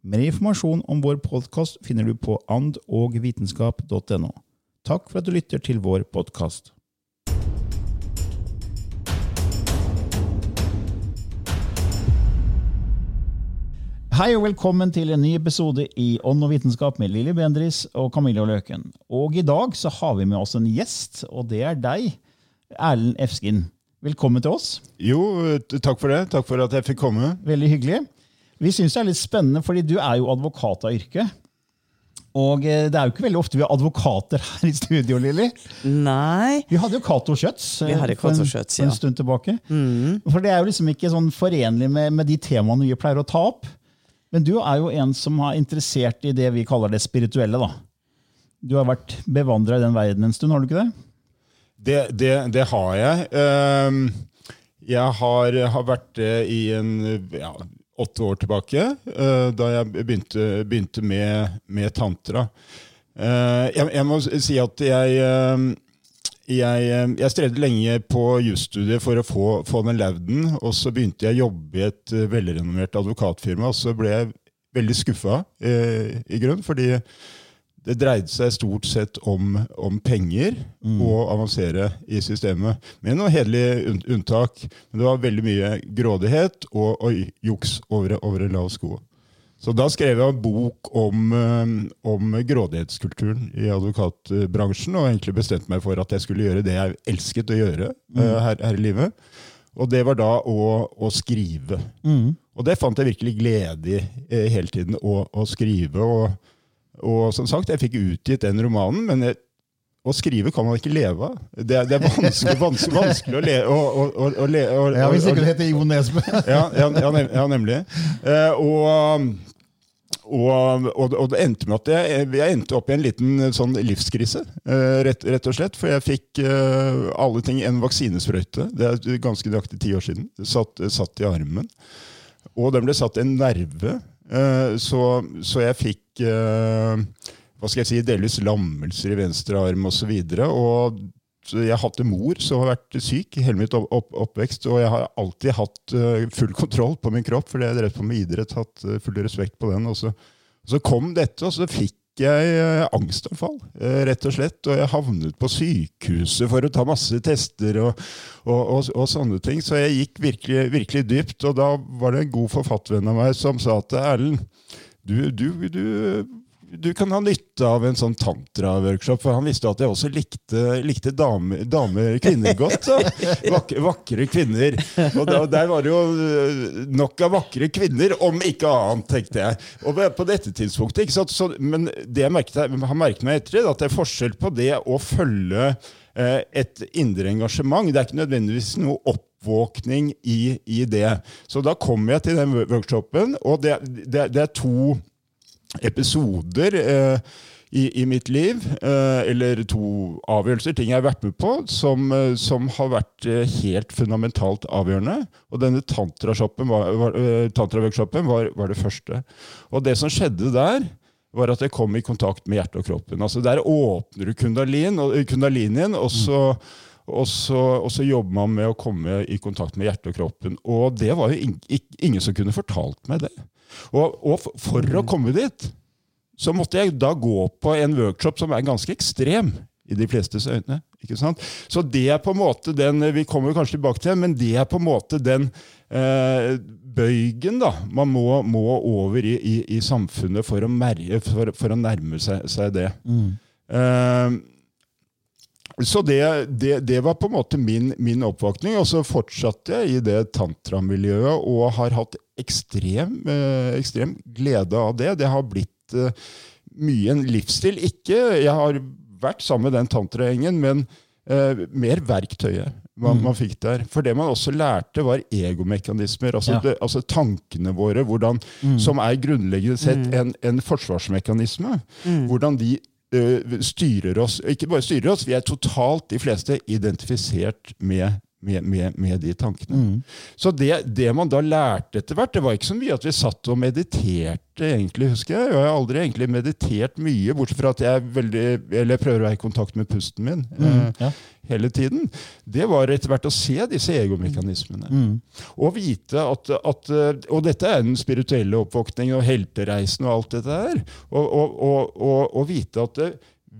Mer informasjon om vår podkast finner du på andogvitenskap.no. Takk for at du lytter til vår podkast. Hei og velkommen til en ny episode i Ånd og vitenskap med Lilly Bendris og Camilla Løken. Og i dag så har vi med oss en gjest, og det er deg, Erlend Efskin. Velkommen til oss. Jo, takk for det. Takk for at jeg fikk komme. Veldig hyggelig. Vi syns det er litt spennende, fordi du er jo advokat av yrke. Og eh, det er jo ikke veldig ofte vi har advokater her i studio, Lilly. Nei. Vi hadde jo Cato Schjøtz eh, for, en- Schjøtz, for en ja. stund tilbake. For det er jo liksom ikke sånn forenlig med, med de temaene vi pleier å ta opp. Men du er jo en som har interessert i det vi kaller det spirituelle. da. Du har vært bevandra i den verden en stund, har du ikke det? Det, det, det har jeg. Ehm, Jeg har, har vært i en ja, åtte år tilbake, eh, da jeg begynte, begynte med, med tantra. Eh, Jeg, jeg må si at jeg, eh, jeg, jeg strevde lenge på jusstudiet for å få, få den lauden, og så begynte jeg å jobbe i et velrenommert advokatfirma, og så ble jeg veldig skuffa eh, i grunn, fordi det dreide seg stort sett om, om penger og avansere i systemet. Med noen hederlige unntak. Men det var veldig mye grådighet og, og juks over, over en lav sko. Så da skrev jeg en bok om, eh, om grådighetskulturen i advokatbransjen, og egentlig bestemte meg for at jeg skulle gjøre det jeg elsket å gjøre mm. her, her i livet. Og det var da å, å skrive. Og det fant jeg virkelig glede i eh, hele tiden, å, å skrive. og og som sagt, jeg fikk utgitt den romanen, men jeg, å skrive kan man ikke leve av. Det, det er vanskelig, vanskelig, vanskelig å, le, å, å, å, å, le, Ja, Hvis ikke det heter Jo Nesbø. ja, ja, ja, nemlig. Uh, og, og, og, og det endte med at jeg, jeg endte opp i en liten sånn livskrise, eh, rett, rett og slett. For jeg fikk uh, alle ting En vaksinesprøyte, det er ganske nøyaktig ti år siden, satt, satt i armen. Og den ble satt en nerve, så, så jeg fikk eh, hva skal jeg si, delvis lammelser i venstre arm osv. Og så jeg har hatt en mor som har vært syk hele mitt opp, opp, oppvekst, og jeg har alltid hatt eh, full kontroll på min kropp, fordi jeg drev på med idrett, hatt eh, full respekt på den. Og så, så kom dette, og så fikk jeg eh, angstanfall, eh, rett og slett. Og jeg havnet på sykehuset for å ta masse tester og, og, og, og sånne ting. Så jeg gikk virkelig, virkelig dypt, og da var det en god forfattervenn av meg som sa til Erlend du, du, du, du kan ha nytte av en sånn tantra-workshop, for han visste jo at jeg også likte, likte damer, damer, kvinner godt. Så. Vakre, kvinner. Og da, der var det jo øh, nok av vakre kvinner, om ikke annet, tenkte jeg. Og på dette tidspunktet, ikke sant? Så, men det jeg merket, har merket meg etter det, at det er forskjell på det å følge eh, et indre engasjement. Det er ikke nødvendigvis noe oppvåkning i, i det. Så da kom jeg til den workshopen, og det, det, det er to episoder eh, i, i mitt liv, eh, eller to avgjørelser, ting jeg har vært med på, som, eh, som har vært helt fundamentalt avgjørende. Og denne tantra-workshopen var, var, tantra-workshopen var, var det første. Og det som skjedde der, var at jeg kom i kontakt med hjertet og kroppen. Altså Der åpner du kundalin, kundalinien, og så, og, så, og så jobber man med å komme i kontakt med hjertet og kroppen. Og det var jo ing, ingen som kunne fortalt meg det. Og, og for, mm. å komme dit, så måtte jeg da gå på en workshop som er ganske ekstrem i de flestes øyne. ikke sant? Så det er på en måte den Vi kommer kanskje tilbake til men det er på en måte den eh, bøygen da, man må, må over i, i, i, samfunnet for å, merge, for, for å nærme seg, seg det. Mm. Eh, så det, det, det, var på en måte min, min oppvåkning. Og så fortsatte jeg i det tantramiljøet og har hatt ekstrem, eh, ekstrem glede av det. Det har blitt eh, mye en livsstil. Ikke Jeg har vært sammen med den tantragjengen, men eh, mer verktøyet man, mm. man, fikk der. For det man også lærte, var egomekanismer. Altså, ja. det, altså tankene våre, hvordan, mm. som er grunnleggende sett mm. en, en forsvarsmekanisme. Mm. Hvordan de styrer oss. Ikke bare styrer oss, vi er totalt, de fleste, identifisert med med, med, med, de tankene. Mm. Så det, det, man da lærte etter hvert, det var ikke så mye at vi satt og mediterte, egentlig, husker jeg. Jeg har aldri egentlig meditert mye, bortsett fra at jeg, veldig, eller prøver å være i kontakt med pusten min mm. eh, ja. hele tiden. Det var etter hvert å se disse egomekanismene. Mm. Og vite at, at, Og dette er den spirituelle oppvåkningen og heltereisen og alt dette her. Og, og, og, og vite at det,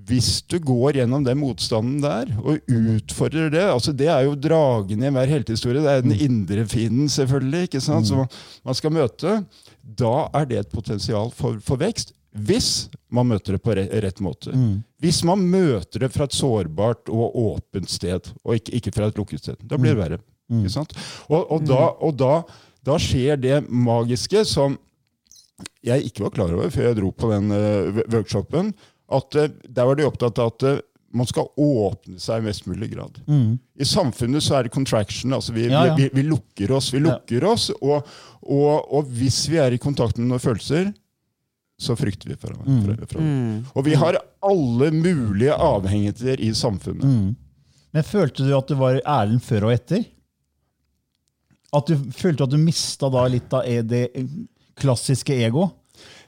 hvis du går gjennom den motstanden der og utfordrer det altså Det er jo dragen i enhver heltehistorie. Det er den mm. indre fienden, selvfølgelig, ikke sant, som mm. man skal møte. Da er det et potensial for, for vekst. Hvis man møter det på rett, måte. Mm. Hvis man møter det fra et sårbart og åpent sted, og ikke, ikke fra et lukket sted. Da blir det mm. verre. Mm. Ikke sant? Og, og, da, og da, da, skjer det magiske som jeg ikke var klar over før jeg dro på den uh, workshopen at uh, der var de opptatt av at uh, man skal åpne seg i mest mulig grad. Mm. I samfunnet så er det contraction. altså Vi, ja, ja. vi, vi lukker oss. vi lukker ja. oss, og, og, og, hvis vi er i kontakt med noen følelser, så frykter vi for hverandre. Mm. mm. Og vi har alle mulige avhengigheter i samfunnet. Mm. Men følte du at du var Erlend før og etter? At du følte at du mista litt av e- det klassiske ego?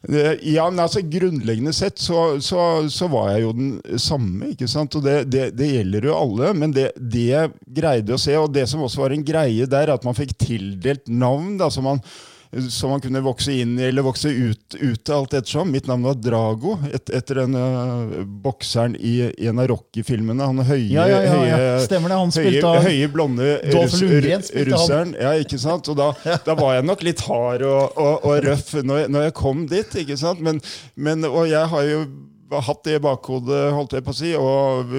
Ja, men altså Grunnleggende sett så, så, så, var jeg jo den samme. ikke sant? Og det, det, det gjelder jo alle. Men det, det, greide å se, og det som også var en greie der, at man fikk tildelt navn. da, så man som man kunne vokse inn i eller vokse ut, ut alt ettersom. Mitt navn var Drago, et, etter den uh, bokseren i, i, en av Rocky-filmene. Han høye, ja, ja, ja, høye, Stemmer det, han høye, av høye, blonde russ, russeren. Ja, ikke sant? Og da, da, var jeg nok litt hard og, og, og røff når jeg, når jeg, kom dit. ikke sant? Men, men, og jeg har jo hatt det i bakhodet, holdt jeg på å si. og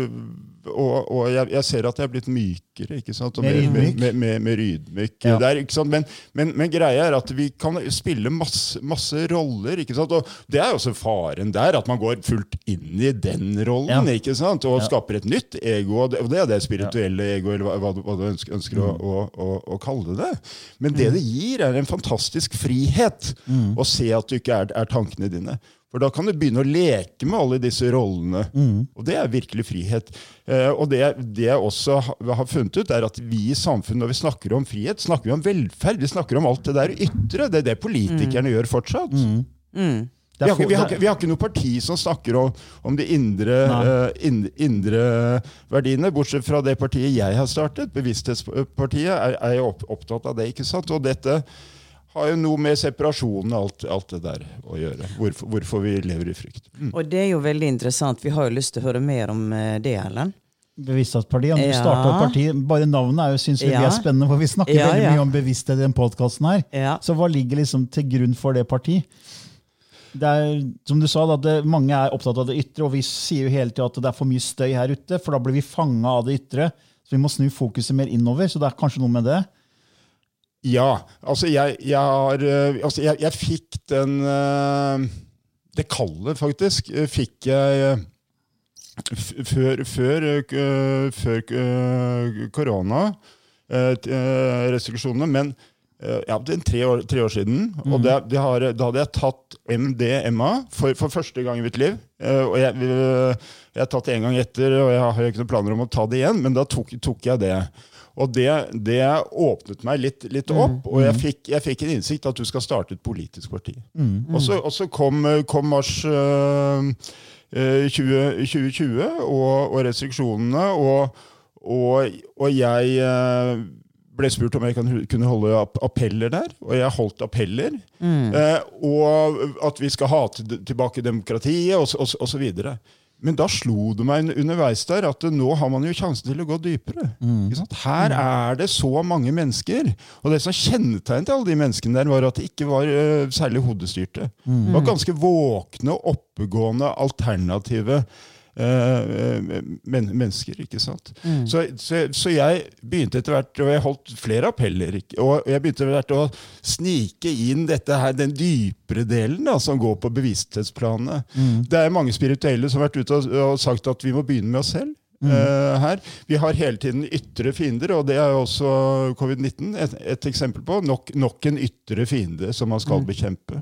og, og jeg, jeg, ser at jeg er blitt mykere. ikke sant? mer ydmyk? Mer, mer, mer ydmyk. Ja. Der, men, men, men, greia er at vi kan spille masse, masse, roller. ikke sant? Og Det er også faren der, at man går fullt inn i den rollen ja. ikke sant? og ja. skaper et nytt ego. Og det er det spirituelle ego, eller hva, hva du ønsker, ønsker mm. å, å, å, kalle det. Men det mm. det gir, er en fantastisk frihet. Mm. Å se at du ikke er, er tankene dine. For da kan du begynne å leke med alle disse rollene. Mm. Og det er virkelig frihet. Eh, og det, det, jeg også har funnet ut, er at vi i samfunnet, når vi snakker om frihet, snakker vi om velferd. Vi snakker om alt det der ytre. Det er det politikerne mm. gjør fortsatt. Mm. mm. Vi har, vi, har, vi, har, ikke noe parti som snakker om, om de indre, uh, indre, verdiene, bortsett fra det partiet jeg har startet. Bevissthetspartiet er, er opptatt av det. ikke sant? Og dette har jo noe med separasjonen og alt, alt, det der å gjøre. Hvorfor, hvorfor vi lever i frykt. Mm. Og det er jo veldig interessant. Vi har jo lyst til å høre mer om eh, det, Erlend. Bevissthetspartiet. Du ja. starta et parti, Bare navnet er jo, synes vi, ja. vi er spennende, for vi snakker ja, veldig mye om bevissthet i den podkasten her. Så hva ligger liksom til grunn for det partiet? Det er, som du sa, da, Mange er opptatt av det ytre, og vi sier jo hele tida at det er for mye støy her ute, for da blir vi fanga av det ytre. Så vi må snu fokuset mer innover. Så det er kanskje noe med det. Ja. Altså, jeg, jeg har eh, Altså, jeg, jeg fikk den eh, Det kallet, faktisk, eh, fikk jeg før, før, før korona, restriksjonene. Men ja, det tre år, tre år siden. Mm. Og det, det har, da hadde jeg tatt MDMA for, for, første gang i mitt liv. Og jeg, jeg har tatt det en gang etter, og jeg har ikke noen planer om å ta det igjen, men da tok, tok jeg det. Og det, det åpnet meg litt, litt opp, og jeg fikk, jeg fikk en innsikt at du skal starte et politisk parti. Og så, og så kom, kom mars øh, øh, 20, 2020 og, og restriksjonene, og, og, og jeg øh, ble spurt om jeg kunne holde appeller der, og jeg holdt appeller. Eh, og at vi skal ha tilbake demokratiet, og, og, og så videre. Men da slo det meg underveis der at nå har man jo sjansen til å gå dypere. Sant? Her er det så mange mennesker. Og det som kjennetegnet alle de menneskene der, var at de ikke var uh, særlig hodestyrte. Det var ganske våkne, oppegående, alternative men, mennesker. ikke sant? Så, så, så jeg begynte etter hvert, og jeg holdt flere appeller, og jeg begynte etter hvert å snike inn dette her, den dypere delen da, som går på bevissthetsplanet. Det er mange spirituelle som har vært ute og, og sagt at vi må begynne med oss selv. eh, her. Vi har hele tiden ytre fiender, og det er jo også covid-19 et, et eksempel på. Nok, nok en ytre fiende som man skal bekjempe.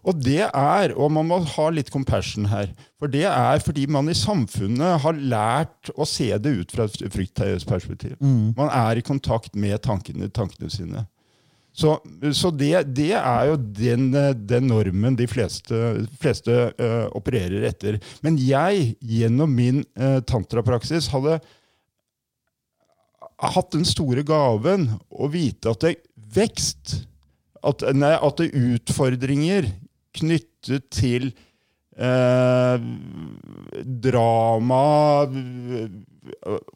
Og det er, og man må ha litt compassion her, for det er fordi man i samfunnet har lært å se det ut fra et fryktperspektiv. Man er i kontakt med tankene, tankene sine. Så, så det, det er jo den, den normen de fleste, fleste uh, opererer etter. Men jeg, gjennom min uh, tantrapraksis, hadde hatt den store gaven å vite at det vekst at, nei, at det er utfordringer knyttet til eh, drama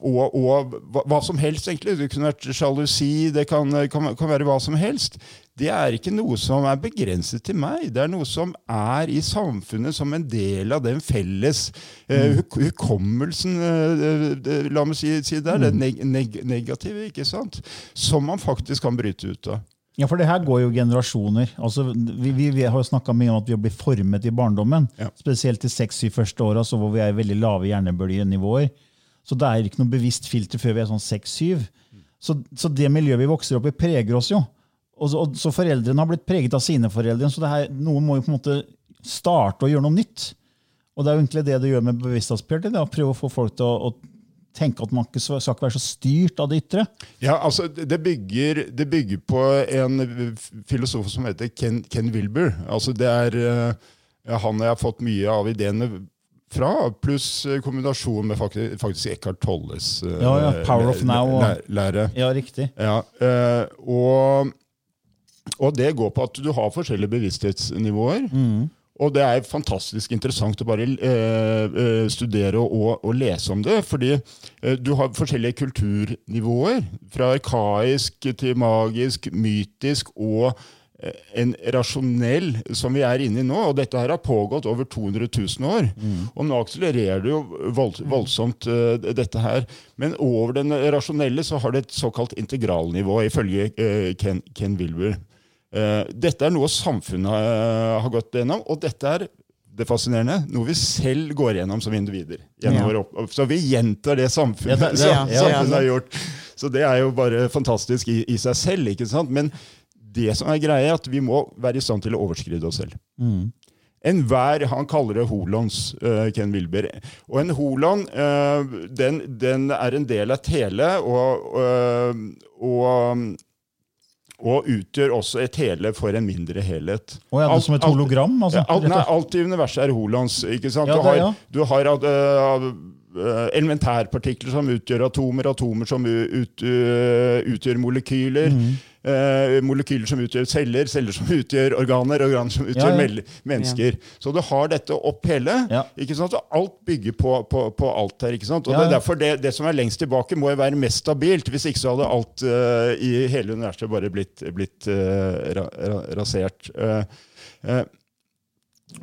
og, og hva, hva som helst, egentlig. Det kunne vært sjalusi, det kan, kan, kan være hva som helst. Det er ikke noe som er begrenset til meg. Det er noe som er i samfunnet som en del av den felles eh, hukommelsen, eh, eh, la meg si, si det, er, det neg neg negative, ikke sant? Som man faktisk kan bryte ut av. Ja, for det her går jo generasjoner. Altså, vi, vi, vi har jo snakka mye om at vi blir formet i barndommen. Ja. Spesielt de seks-syv første åra, hvor vi er i veldig lave hjernebølgenivåer. Så det er ikke noe bevisst filter før vi er sånn seks-syv. Så, så det miljøet vi vokser opp i, preger oss jo. Og så, og, så foreldrene har blitt preget av sine foreldre. Så det her, noen må jo på en måte starte å gjøre noe nytt. Og det er jo egentlig det det gjør med bevissthetsspjørn. Å prøve å få folk til å, å tenke at man ikke skal ikke være så styrt av det ytre. Ja, altså, det bygger, det bygger på en filosof som heter Ken, Ken Wilber. Altså, det er ja, han jeg har fått mye av ideene fra, pluss eh, kombinasjon med faktisk, faktisk Eckhart Tolles eh, Ja, ja, Power of Now og- lære. Ja, riktig. Ja, eh, og, og det går på at du har forskjellige bevissthetsnivåer. Og det er fantastisk interessant å bare eh, eh, studere og, og lese om det. Fordi eh, du har forskjellige kulturnivåer. Fra arkaisk til magisk, mytisk og eh, en rasjonell som vi er inne i nå. Og dette her har pågått over 200 000 år. Og nå akselererer det jo vold, voldsomt, eh, dette her. Men over den rasjonelle så har det et såkalt integralnivå, ifølge eh, Ken, Ken Wilber. Eh, dette er noe samfunnet eh, har gått gjennom, og dette er det fascinerende, noe vi selv går gjennom som individer. Ja. Så vi gjentar det samfunnet, Ja, det- det- ja, samfunnet har gjort. Så det er jo bare fantastisk i, i seg selv. ikke sant? Men det som er greia, er at vi må være i stand til å overskride oss selv. Enhver Han kaller det holons, uh, Ken Wilber. Og en holon uh, den, den er en del av et hele, og, uh, og, og utgjør også et hele for en mindre helhet. Og ja, det er som et hologram? Altså, alt, nei, alt i universet er holons. ikke sant? Ja, du det- har, ja. du har uh, elementærpartikler som utgjør atomer, atomer som ut, uh, utgjør molekyler. Mm. uh, molekyler som utgjør celler, celler som utgjør organer, organer som utgjør Ja, ja. mennesker. mennesker. Så du har dette opp hele. Ja. ikke sant? Og alt bygger på, på, på alt her. ikke sant? Og Ja, det er derfor det, det som er lengst tilbake, må jo være mest stabilt. Hvis ikke så hadde alt uh, i hele universet bare blitt, blitt uh, ra, ra, rasert. Uh,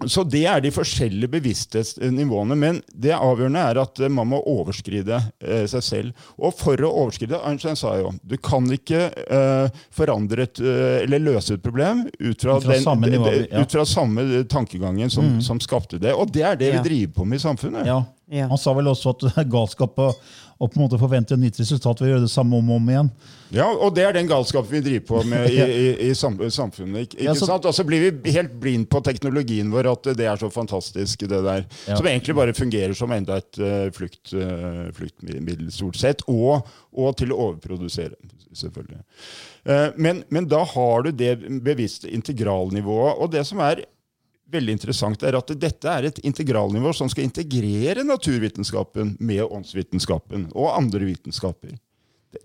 så det er de forskjellige bevissthetsnivåene. Men det avgjørende er at eh, man må overskride eh, seg selv. Og for å overskride Einstein sa jo du kan ikke eh, forandre et, eh, eller løse et problem ut fra, den, samme nivå, ja. Mm. ut fra samme tankegangen som, som skapte det. Og det er det Ja. vi driver på med i samfunnet. Ja. Ja. Han sa vel også at det er galskap å, å på en måte forvente et nytt resultat ved å gjøre det samme om og om igjen. Ja, og det er den galskapen vi driver på med i, i, i samfunnet. Ikke, Ja, så- sant? Og så blir vi helt blind på teknologien vår, at det er så fantastisk, det der. Ja. Som egentlig bare fungerer som enda et uh, flukt, uh, fluktmiddel, stort sett. Og, og til å overprodusere, selvfølgelig. Uh, men, men da har du det bevisste integralnivået. Og det som er veldig interessant, er at dette er et integralnivå som skal integrere naturvitenskapen med åndsvitenskapen og andre vitenskaper.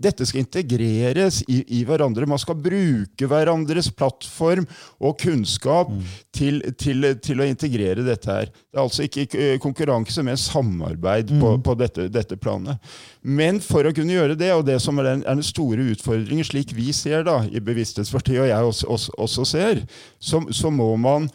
Dette skal integreres i, i hverandre. Man skal bruke hverandres plattform og kunnskap til, til, til å integrere dette her. Det er altså ikke eh, konkurranse, men samarbeid på, på dette, dette planet. Men for å kunne gjøre det, og det som er den, er den store utfordringen, slik vi ser da, i Bevissthetspartiet, og jeg også, også, også ser, så, så må man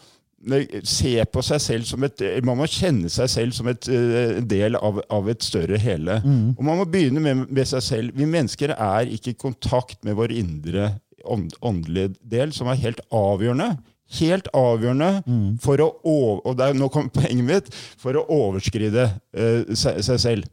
se på seg selv som et Man må kjenne seg selv som et eh, del av, av et større hele. Og man må begynne med, med seg selv. Vi mennesker er ikke i kontakt med vår indre ånd, åndelige del, som er helt avgjørende. Helt avgjørende for å over, og det er, nå kom poenget mitt, for å overskride uh, seg, seg selv.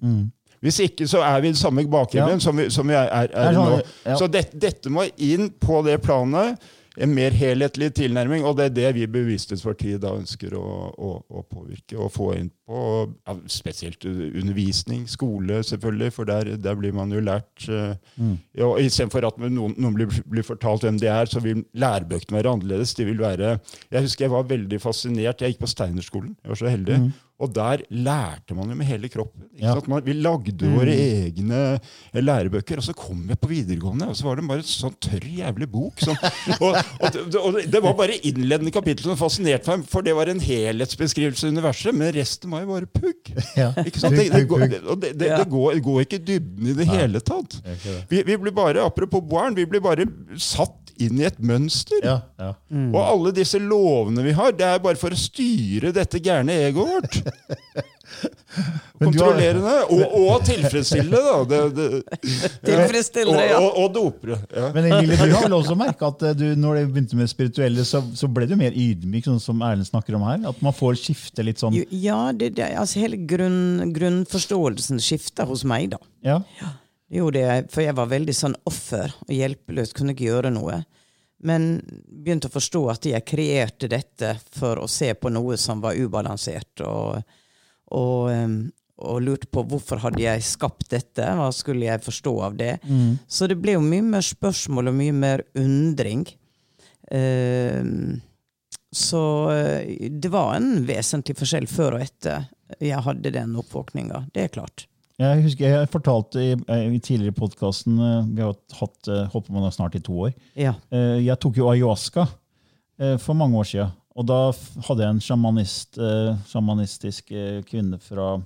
Hvis ikke så er vi i den samme bakgrunnen Ja. som, vi, som vi er, er, er er sånn, nå. ja. Så det, dette må inn på det planet. En mer helhetlig tilnærming, og det er det vi Bevissthetspartiet da ønsker å, å, å påvirke og få inn på ja, spesielt undervisning, skole selvfølgelig, for der, der blir man jo lært uh, ja, Istedenfor at noen, noen blir, blir fortalt hvem de er, så vil lærebøkene være annerledes. De vil være, jeg husker jeg var veldig fascinert. Jeg gikk på Steinerskolen, jeg var så heldig. Og der lærte man jo med hele kroppen. Ikke Ja. sant? Man, vi lagde våre egne eh, lærebøker, og så kom jeg på videregående, og så var det bare en sånn tørr, jævlig bok. Sånn. Og, og, det- og det var bare innledende kapittel som fascinerte meg, for det var en helhetsbeskrivelse av universet, men resten var jo bare pugg. Ja. Ikke sant? Det, det, går, det, det, ikke i dybden i det hele tatt. Vi, vi blir bare, apropos barn, vi blir bare satt inn i et mønster. Ja, ja. Og alle disse lovene vi har, det er bare for å styre dette gærne egoet vårt. Du har- det, og, og tilfredsstillende, da. Det, det, Tilfredsstille det, ja. Og, og, og dopere. Ja. Men Emilie, du har vel også merka at eh, du, når du begynte med spirituelle, så, så ble du mer ydmyk, sånn som Erlend snakker om her? At man får skifte litt sånn Ja, det, det, altså hele grunn, grunnforståelsen skifta hos meg, da. Ja, Det gjorde jeg, for jeg var veldig sånn offer og hjelpeløs, kunne ikke gjøre noe. Men begynte å forstå at jeg kreerte dette for å se på noe som var ubalansert, og, og, og lurte på hvorfor hadde jeg skapt dette, hva skulle jeg forstå av det. Så det ble jo mye mer spørsmål og mye mer undring. Em, så eh, det var en vesentlig forskjell før og etter jeg hadde den oppvåkninga. Det er klart. Jeg husker jeg fortalte i, eh, i tidligere podkasten Vi har hatt, håper holdt på med det snart i to år. Ja. Eh, Jeg tok jo ayahuasca eh, for mange år siden. Og da hadde jeg en sjamanist, eh, sjamanistisk eh, kvinne fra,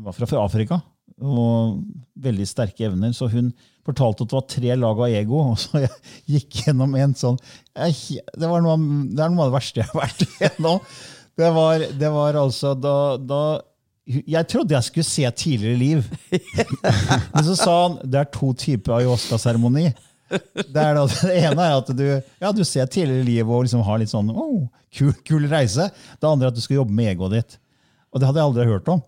var fra, fra Afrika. Og veldig sterke evner. Så hun fortalte at det var tre lag av ego. Og så jeg gikk gjennom en sånn jeg, det, var noe, det er noe av det verste jeg har vært igjennom. Det var, det var altså da, da Jeg trodde jeg skulle se tidligere liv. Men så sa han det er to typer ayahuasca-seremoni. Det, det ene er at du, ja, du ser tidligere liv og liksom har litt sånn oh, kul, kul reise. Det andre er at du skal jobbe med egoet ditt. Og det hadde jeg aldri hørt om.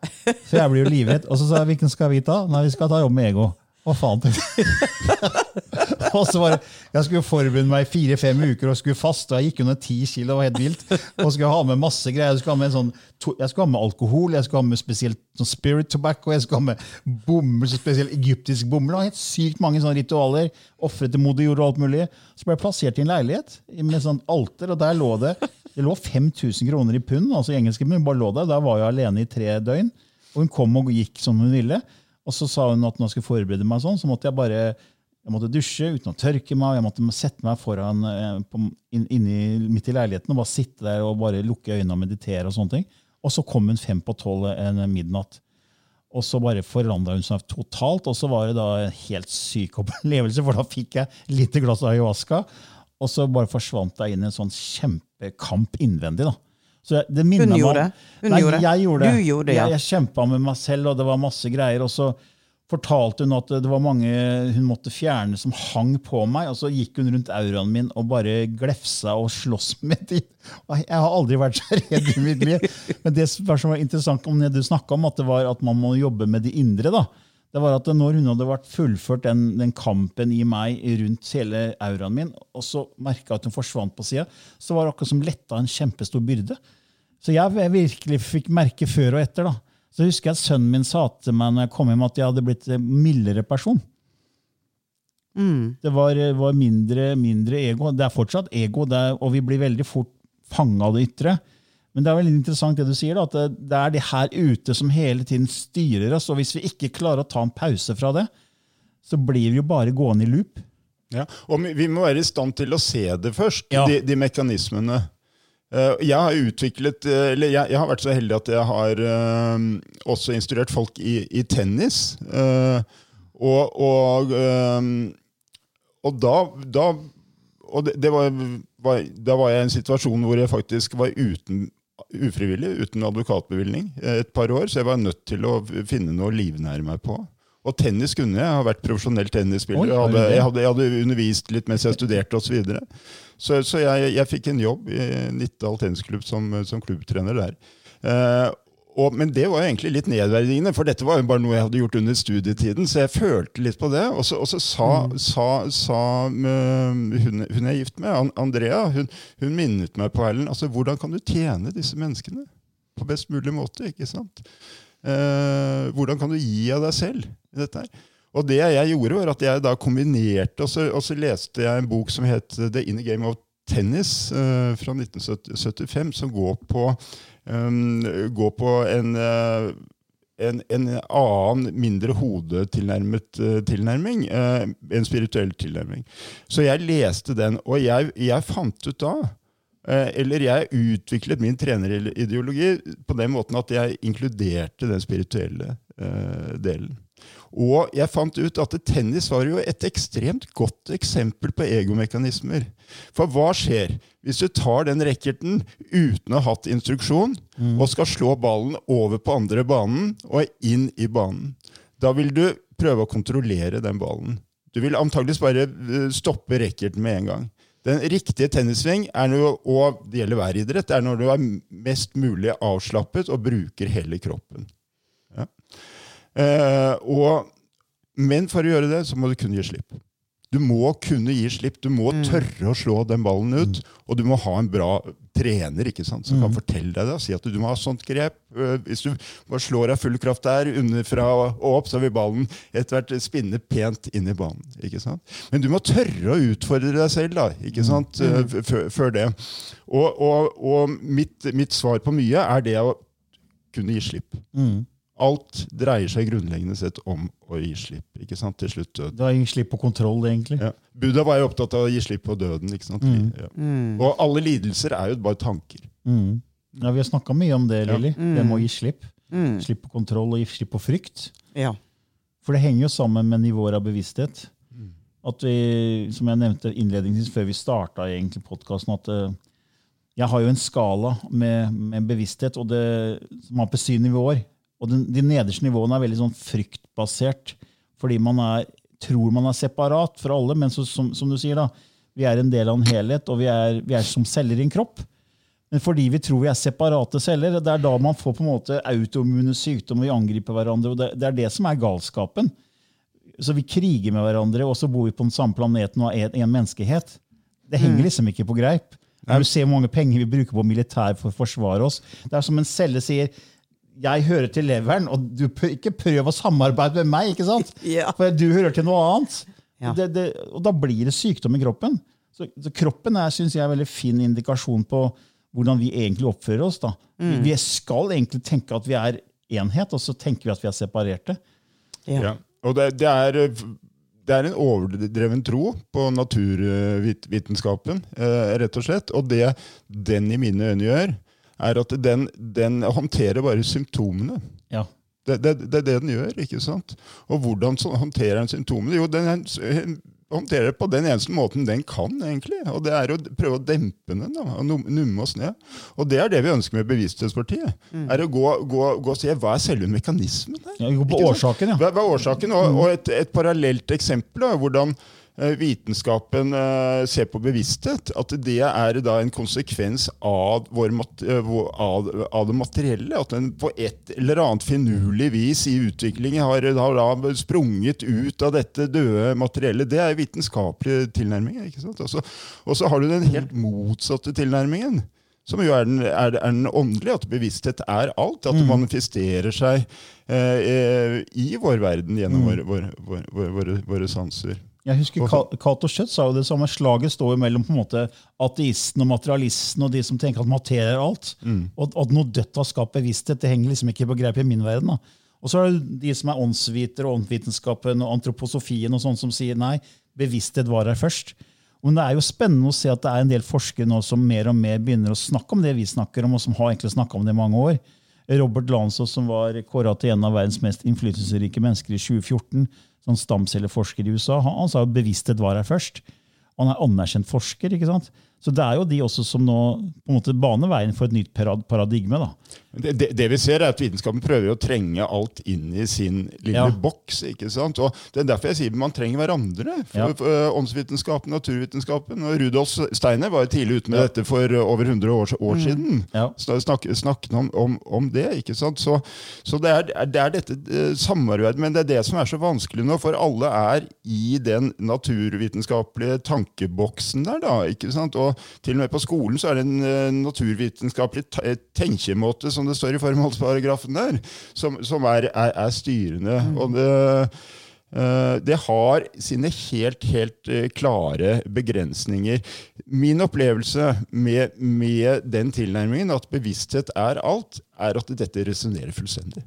Så jeg blir jo livredd. Og så sa jeg hvilken skal vi ta? Nei, vi skal ta jobb med ego. Hva faen? tenkte jeg. og så var det, Jeg skulle forberede meg fire-fem uker og skulle faste. og Jeg gikk under ti kilo, det var helt vilt. Og skulle ha med masse greier. Jeg skulle ha med, sånn, jeg skulle ha med alkohol, jeg skulle ha med spesielt sånn spirit tobacco, jeg skulle ha med bomull, spesielt egyptisk bomull. Helt sykt mange sånne ritualer. Ofre til moder jord og alt mulig. Så ble jeg plassert i en leilighet med sånn alter, og der lå det det lå 5000 kroner i pund, altså i engelske pund, bare lå der. Der var jeg alene i tre døgn. Og hun kom og gikk som hun ville. Og så sa hun at når jeg skulle forberede meg sånn, så måtte jeg bare jeg måtte dusje uten å tørke meg. Jeg måtte sette meg foran, eh, på, inn, inni, midt i leiligheten og bare sitte der og bare lukke øynene og meditere. Og sånne ting. Og så kom hun fem på tolv en midnatt. Og så bare forandra hun seg totalt. Og så var det da en helt syk opplevelse, for da fikk jeg lite glass ayahuasca. Og så bare forsvant jeg inn i en sånn kjempekamp innvendig. da. Så jeg, det Hun meg gjorde det. Hun Nei, gjorde jeg gjorde det. Du gjorde det, ja. Jeg, jeg kjempa med meg selv, og det var masse greier. Og så fortalte hun at det var mange hun måtte fjerne som hang på meg. Og så gikk hun rundt auraen min og bare glefsa og sloss med dem. Jeg har aldri vært så redd i mitt liv. Men det som var interessant om det du snakka om, at det var at man må jobbe med det indre. da. Det var at når hun hadde vært fullført den, den kampen i meg rundt hele auraen min, og så merka at hun forsvant på sida, så var det akkurat som letta en kjempestor byrde. Så jeg virkelig fikk merke før og etter. da. Så husker jeg at sønnen min sa til meg når jeg kom hjem, at jeg hadde blitt en mildere person. Mm. Det var, var mindre, mindre, ego. Det er fortsatt ego, er, og vi blir veldig fort fanga av det ytre. Men det er veldig interessant det du sier, da, at det, det, er det her ute som hele tiden styrer oss. Og hvis vi ikke klarer å ta en pause fra det, så blir vi jo bare gående i loop. Ja, og Vi må være i stand til å se det først, ja. de, de mekanismene. Eh, jeg har utviklet, eh, eller jeg, har vært så heldig at jeg har uh, også instruert folk i, i tennis. Og, og, og, da, da og det, det var, var, Da var jeg i en situasjon hvor jeg faktisk var uten ufrivillig, uten advokatbevilgning, et par år. Så jeg var nødt til å finne noe å livnære meg på. Og tennis kunne jeg. Jeg har vært profesjonell tennisspiller. jeg, hadde, jeg, hadde, jeg, hadde, undervist litt mens jeg studerte osv. Så, videre. så Så jeg, jeg fikk en jobb i Nittedal tennisklubb som, som, klubbtrener der. Eh, og, men det var jo egentlig litt nedverdigende, for dette var jo bare noe jeg hadde gjort under studietiden. Så jeg følte litt på det. Og så, og så sa, mm. sa, sa uh, hun, hun, jeg er gift med, Andrea, hun, hun minnet meg på Erlend. Altså, hvordan kan du tjene disse menneskene på best mulig måte? ikke sant? Uh, hvordan kan du gi av deg selv i dette her? Og det jeg gjorde, var at jeg da kombinerte, og så, og så leste jeg en bok som het The Inner Game of Tennis uh, fra 1975, som går på, um, går på en, uh, en, en, annen, mindre hodetilnærmet uh, tilnærming. en spirituell tilnærming. Så jeg leste den, og jeg, jeg fant ut da eller jeg utviklet min trenerideologi på den måten at jeg inkluderte den spirituelle delen. Og jeg fant ut at tennis var jo et ekstremt godt eksempel på egomekanismer. For hva skjer hvis du tar den racketen uten å ha hatt instruksjon, mm. og skal slå ballen over på andre banen og inn i banen? Da vil du prøve å kontrollere den ballen. Du vil antageligvis bare eh, stoppe racketen med en gang. Den riktige tennissving er når, og det gjelder hver idrett, er når du er mest mulig avslappet og bruker hele kroppen. Ja. Eh, og, men for å gjøre det, så må du kunne gi slipp. Du må kunne gi slipp. Du må mm. tørre å slå den ballen ut. Mm. Og du må ha en bra trener ikke sant, som mm. kan fortelle deg det. Si at du må ha sånt grep. Eh, hvis du bare slår av full kraft der, underfra og opp, så vil ballen etter hvert spinne pent inn i banen. ikke sant? Men du må tørre å utfordre deg selv da, ikke mm. sant, mm. før det. Og, og, og mitt, mitt, svar på mye er det å kunne gi slipp. Mm. Alt dreier seg grunnleggende sett om å gi slipp. ikke sant, til slutt død. Det er gi slipp på kontroll, egentlig. Ja. Buddha var jo opptatt av å gi slipp på døden. ikke sant? Mm. Ja. Mm. Og alle lidelser er jo bare tanker. Mm. Ja, Vi har snakka mye om det, Lilly. Ja. Det med å gi slipp. Mm. Slipp på kontroll og gi slipp på frykt. Ja. For det henger jo sammen med nivåer av bevissthet. Mm. At vi, Som jeg nevnte innledningsvis før vi starta podkasten, at uh, jeg har jo en skala med, med bevissthet og det, som har på syv nivåer. Og den, De nederste nivåene er veldig sånn fryktbasert, fordi man er, tror man er separat fra alle. Men så, som, som, du sier, da, vi er en del av en helhet, og vi er, vi er som celler i en kropp. Men fordi vi tror vi er separate celler, det er da man får på en måte autoimmune sykdommer, vi angriper hverandre. og det, det, er det som er galskapen. Så vi kriger med hverandre, og så bor vi på den samme planeten og har en menneskehet. Det henger mm. liksom ikke på greip. Når du ser hvor mange penger vi bruker på militær for å forsvare oss. Det er som en celle sier jeg hører til leveren, og du ikke prøv å samarbeide med meg. ikke sant? Ja. For du hører til noe annet. Ja. Det, det, og da blir det sykdom i kroppen. Så, så kroppen er synes jeg, en veldig fin indikasjon på hvordan vi egentlig oppfører oss. da. Mm. Vi skal egentlig tenke at vi er enhet, og så tenker vi at vi er separerte. Ja. ja. Og det, det, er, det, er, en overdreven tro på naturvitenskapen, eh, rett og slett. Og det den i mine øyne gjør, er at den, den håndterer bare symptomene. Ja. Det, det, det, er det den gjør. ikke sant? Og hvordan håndterer den symptomene? Jo, den håndterer det på den eneste måten den kan, egentlig. Og det er å prøve å dempe den, da, og numme oss ned. Og det er det vi ønsker med Bevissthetspartiet. Er å gå, gå, gå og se hva er selve mekanismen her. Ja, gå på årsaken, ja. Hva, hva er årsaken? Og, og et, et parallelt eksempel da, hvordan vitenskapen eh, ser på bevissthet. At det er da en konsekvens av, vår eh, av, av det materielle. At den på et eller annet finurlig vis i utviklingen har, har da sprunget ut av dette døde materielle. Det er vitenskapelig tilnærming. ikke sant? Altså, og så har du den helt motsatte tilnærmingen. Som jo er den, er, er den åndelige, at bevissthet er alt. At det manifesterer seg eh, eh, i vår verden gjennom mm. våre, våre, våre, våre sanser. Jeg husker Ka- Cato Schjøtt sa jo det samme. Slaget står jo mellom på en måte ateisten og materialisten og de som tenker at materie er alt. Og at noe dødt har skapt bevissthet, det henger liksom ikke på greip i min verden. da. Og så er det de som er åndsvitere og åndsvitenskapen og antroposofien og sånn som sier nei, bevissthet var her først. Men det er jo spennende å se at det er en del forskere nå som mer og mer begynner å snakke om det vi snakker om, og som har egentlig snakka om det i mange år. Robert Lanzos, som var kåra til en av verdens mest innflytelsesrike mennesker i 2014, som stamcelleforsker i USA, han, han sa at bevissthet var her først. Han er anerkjent forsker. ikke sant? Så det er jo de også som nå på en måte baner veien for et nytt paradigme. da. Det, det, det vi ser, er at vitenskapen prøver å trenge alt inn i sin lille Ja. boks. ikke sant? Og Det er derfor jeg sier man trenger hverandre. For, Ja. for, øh, Åndsvitenskapen, naturvitenskapen. og Rudolf Steiner var jo tidlig ute med dette for øh, over 100 år, år siden. Ja. Så Snak, snakket om, om, om det. ikke sant? Så, så det, er, det er dette eh, samarbeidet, men det er det som er så vanskelig nå, for alle er i den naturvitenskapelige tankeboksen der. da, ikke sant? Og til og med på skolen så er det en eh, naturvitenskapelig eh, tenkemåte, som det står i formålsparagrafen der, som, som er, er, er styrende. Og det, eh, det har sine helt, helt klare begrensninger. Min opplevelse med, med den tilnærmingen, at bevissthet er alt, er at dette resonnerer fullstendig.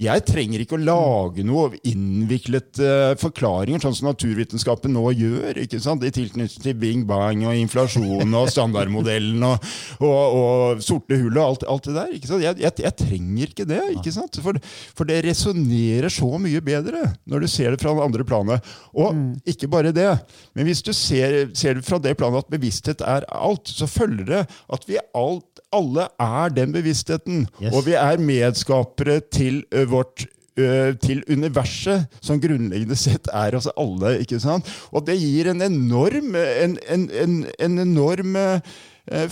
Jeg trenger ikke å lage noe innviklet uh, forklaringer, sånn som naturvitenskapen nå gjør, ikke sant? i tilknytning til Bing Bang og inflasjon og standardmodellen og, og, og sorte hull og alt, alt det der. Ikke sant? Jeg, jeg, jeg trenger ikke det, ikke sant? For, for det resonnerer så mye bedre når du ser det fra det andre planet. Og ikke bare det, men hvis du ser, ser det fra det planet at bevissthet er alt, så følger det at vi alt, alle er den bevisstheten. Yes. Og vi er medskapere til vårt til universet, som grunnleggende sett er oss alle. ikke sant? Og det gir en enorm, en, en, en, en enorm eh,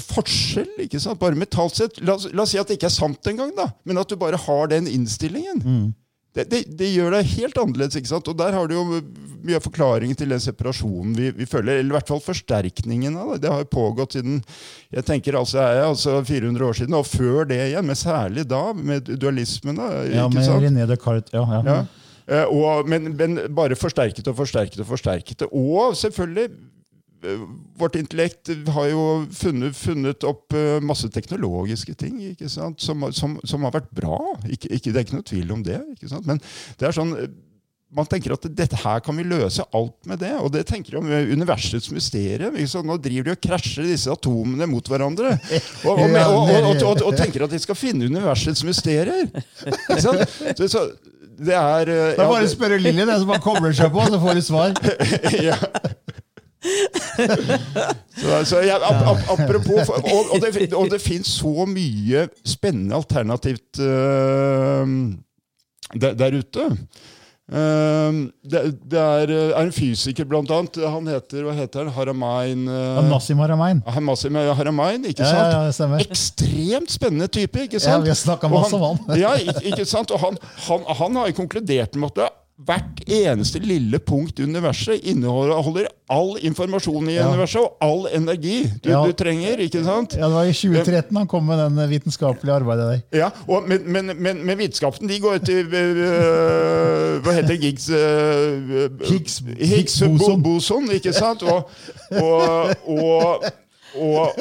forskjell, ikke sant? bare mentalt sett. La, la oss si at det ikke er sant engang, da, men at du bare har den innstillingen. Det, det, det gjør deg helt annerledes. ikke sant? Og der har du jo mye av forklaringen til den separasjonen vi, vi føler. Eller i hvert fall forsterkningen av det. Det har jo pågått siden jeg tenker altså, jeg, altså 400 år siden, og før det igjen. Men særlig da, med dualismen. da, Ja, med sant? René Descartes. Ja, ja. Ja. Eh, og, men, men bare forsterket og forsterket og forsterket. Og selvfølgelig Vårt intellekt har jo funnet, funnet opp eh, masse teknologiske ting? Som, som, som har vært bra. Ikke, ikke, det er ikke noe tvil om det. Ikke sant? Men det er sånn eh, man tenker at dette her kan vi løse alt med det. Og det tenker de om universets mysterium. Nå driver de og krasjer disse atomene mot hverandre. Og, og, og, og, tenker at de skal finne universets mysterier. Så, så, det er eh, Det er ja, bare å spørre Lilly, det som bare kobler seg på, så får du svar. ja. så, så jeg, ap, ap, apropos for- Og, og det, og det fins så mye spennende alternativt uh, der, der ute. Uh, det, det er, er en fysiker, blant annet. Han heter hva heter han? Haramain uh, Nassim Haramein. Hamasim Haramain, ikke sant? ja, ja, ja. Ekstremt spennende type, ikke sant? Ja, vi har snakket masse om han. ja, ikke, sant? Og han, han, han har jo konkludert med at det, hvert eneste lille punkt i universet inneholder all informasjon i Ja. universet og all energi du, Ja. du trenger. ikke sant? Ja, Det var i 2013 han kom med den vitenskapelige arbeidet der. Ja, og, men, men, men, men vitenskapen de går til øh, Hva heter det? Higgs, øh, Higgs- Higgs Higgs-boson. boson, ikke sant? Og, og, og og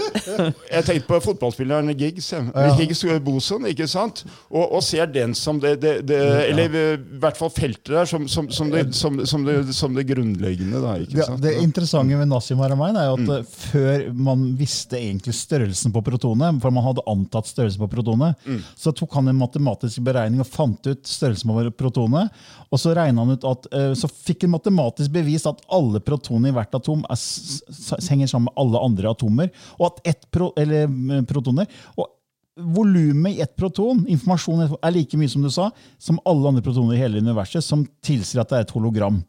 jeg tenkte på fotballspilleren Giggs, jeg. Higgs boson, ikke sant? Og, og ser den som det, det, det Eller i hvert fall feltet der som, som, som, det, som, som, det, som det grunnleggende. Da, ikke Det, sant? det interessante med Nassim Haramein er jo at mm. før man visste egentlig størrelsen på protonet, for man hadde antatt størrelsen på protonet, så tok han en matematisk beregning og fant ut størrelsen på protonet. Og så regnet han ut at, eh, så fikk han matematisk bevist at alle protoner i hvert atom er, henger sammen med alle andre atomer. Og at ett pro, eller, eh, protoner og Volumet i ett proton informasjon er like mye som du sa, som alle andre protoner i hele universet, som tilsier at det er et hologram.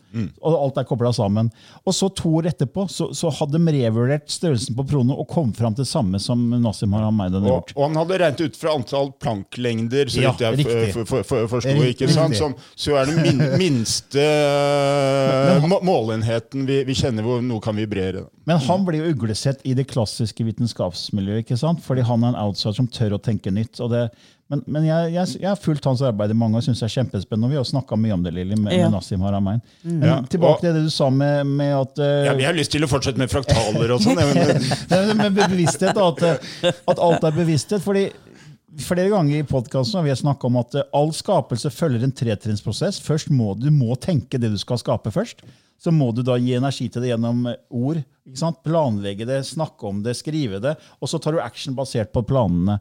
Og alt er kobla sammen. Og så to år etterpå så, så hadde de revurdert størrelsen på protonet og kom fram til det samme som Nassim Haramein hadde Og, gjort. og han hadde regnet ut fra antall planklengder, så Ja, jeg riktig. for, for, f- f- forsto. Ikke sant? Som, så er det min, minste må- målenheten vi, vi kjenner hvor noe kan vibrere. Men han blir jo uglesett i det klassiske vitenskapsmiljøet, ikke sant? fordi han er en outsider som tør å tenke nytt. Og det, men men jeg, jeg, jeg har fulgt hans arbeid i mange år og syns det er kjempespennende. Og vi har snakka mye om det, Lilly, med, Ja. med Nassim Haramein. Men Ja, tilbake og- til det du sa med, med at uh, Ja, vi har lyst til å fortsette med fraktaler og sånn. jeg, men- Med bevissthet, da, at, eh, at alt er bevissthet. fordi Flere ganger i podkasten har vi snakka om at eh, all skapelse følger en tretrinnsprosess. Først må du må tenke det du skal skape først. Så må du da gi energi til det gjennom ord. Planlegge det, snakke om det, skrive det. Og så tar du action basert på planene.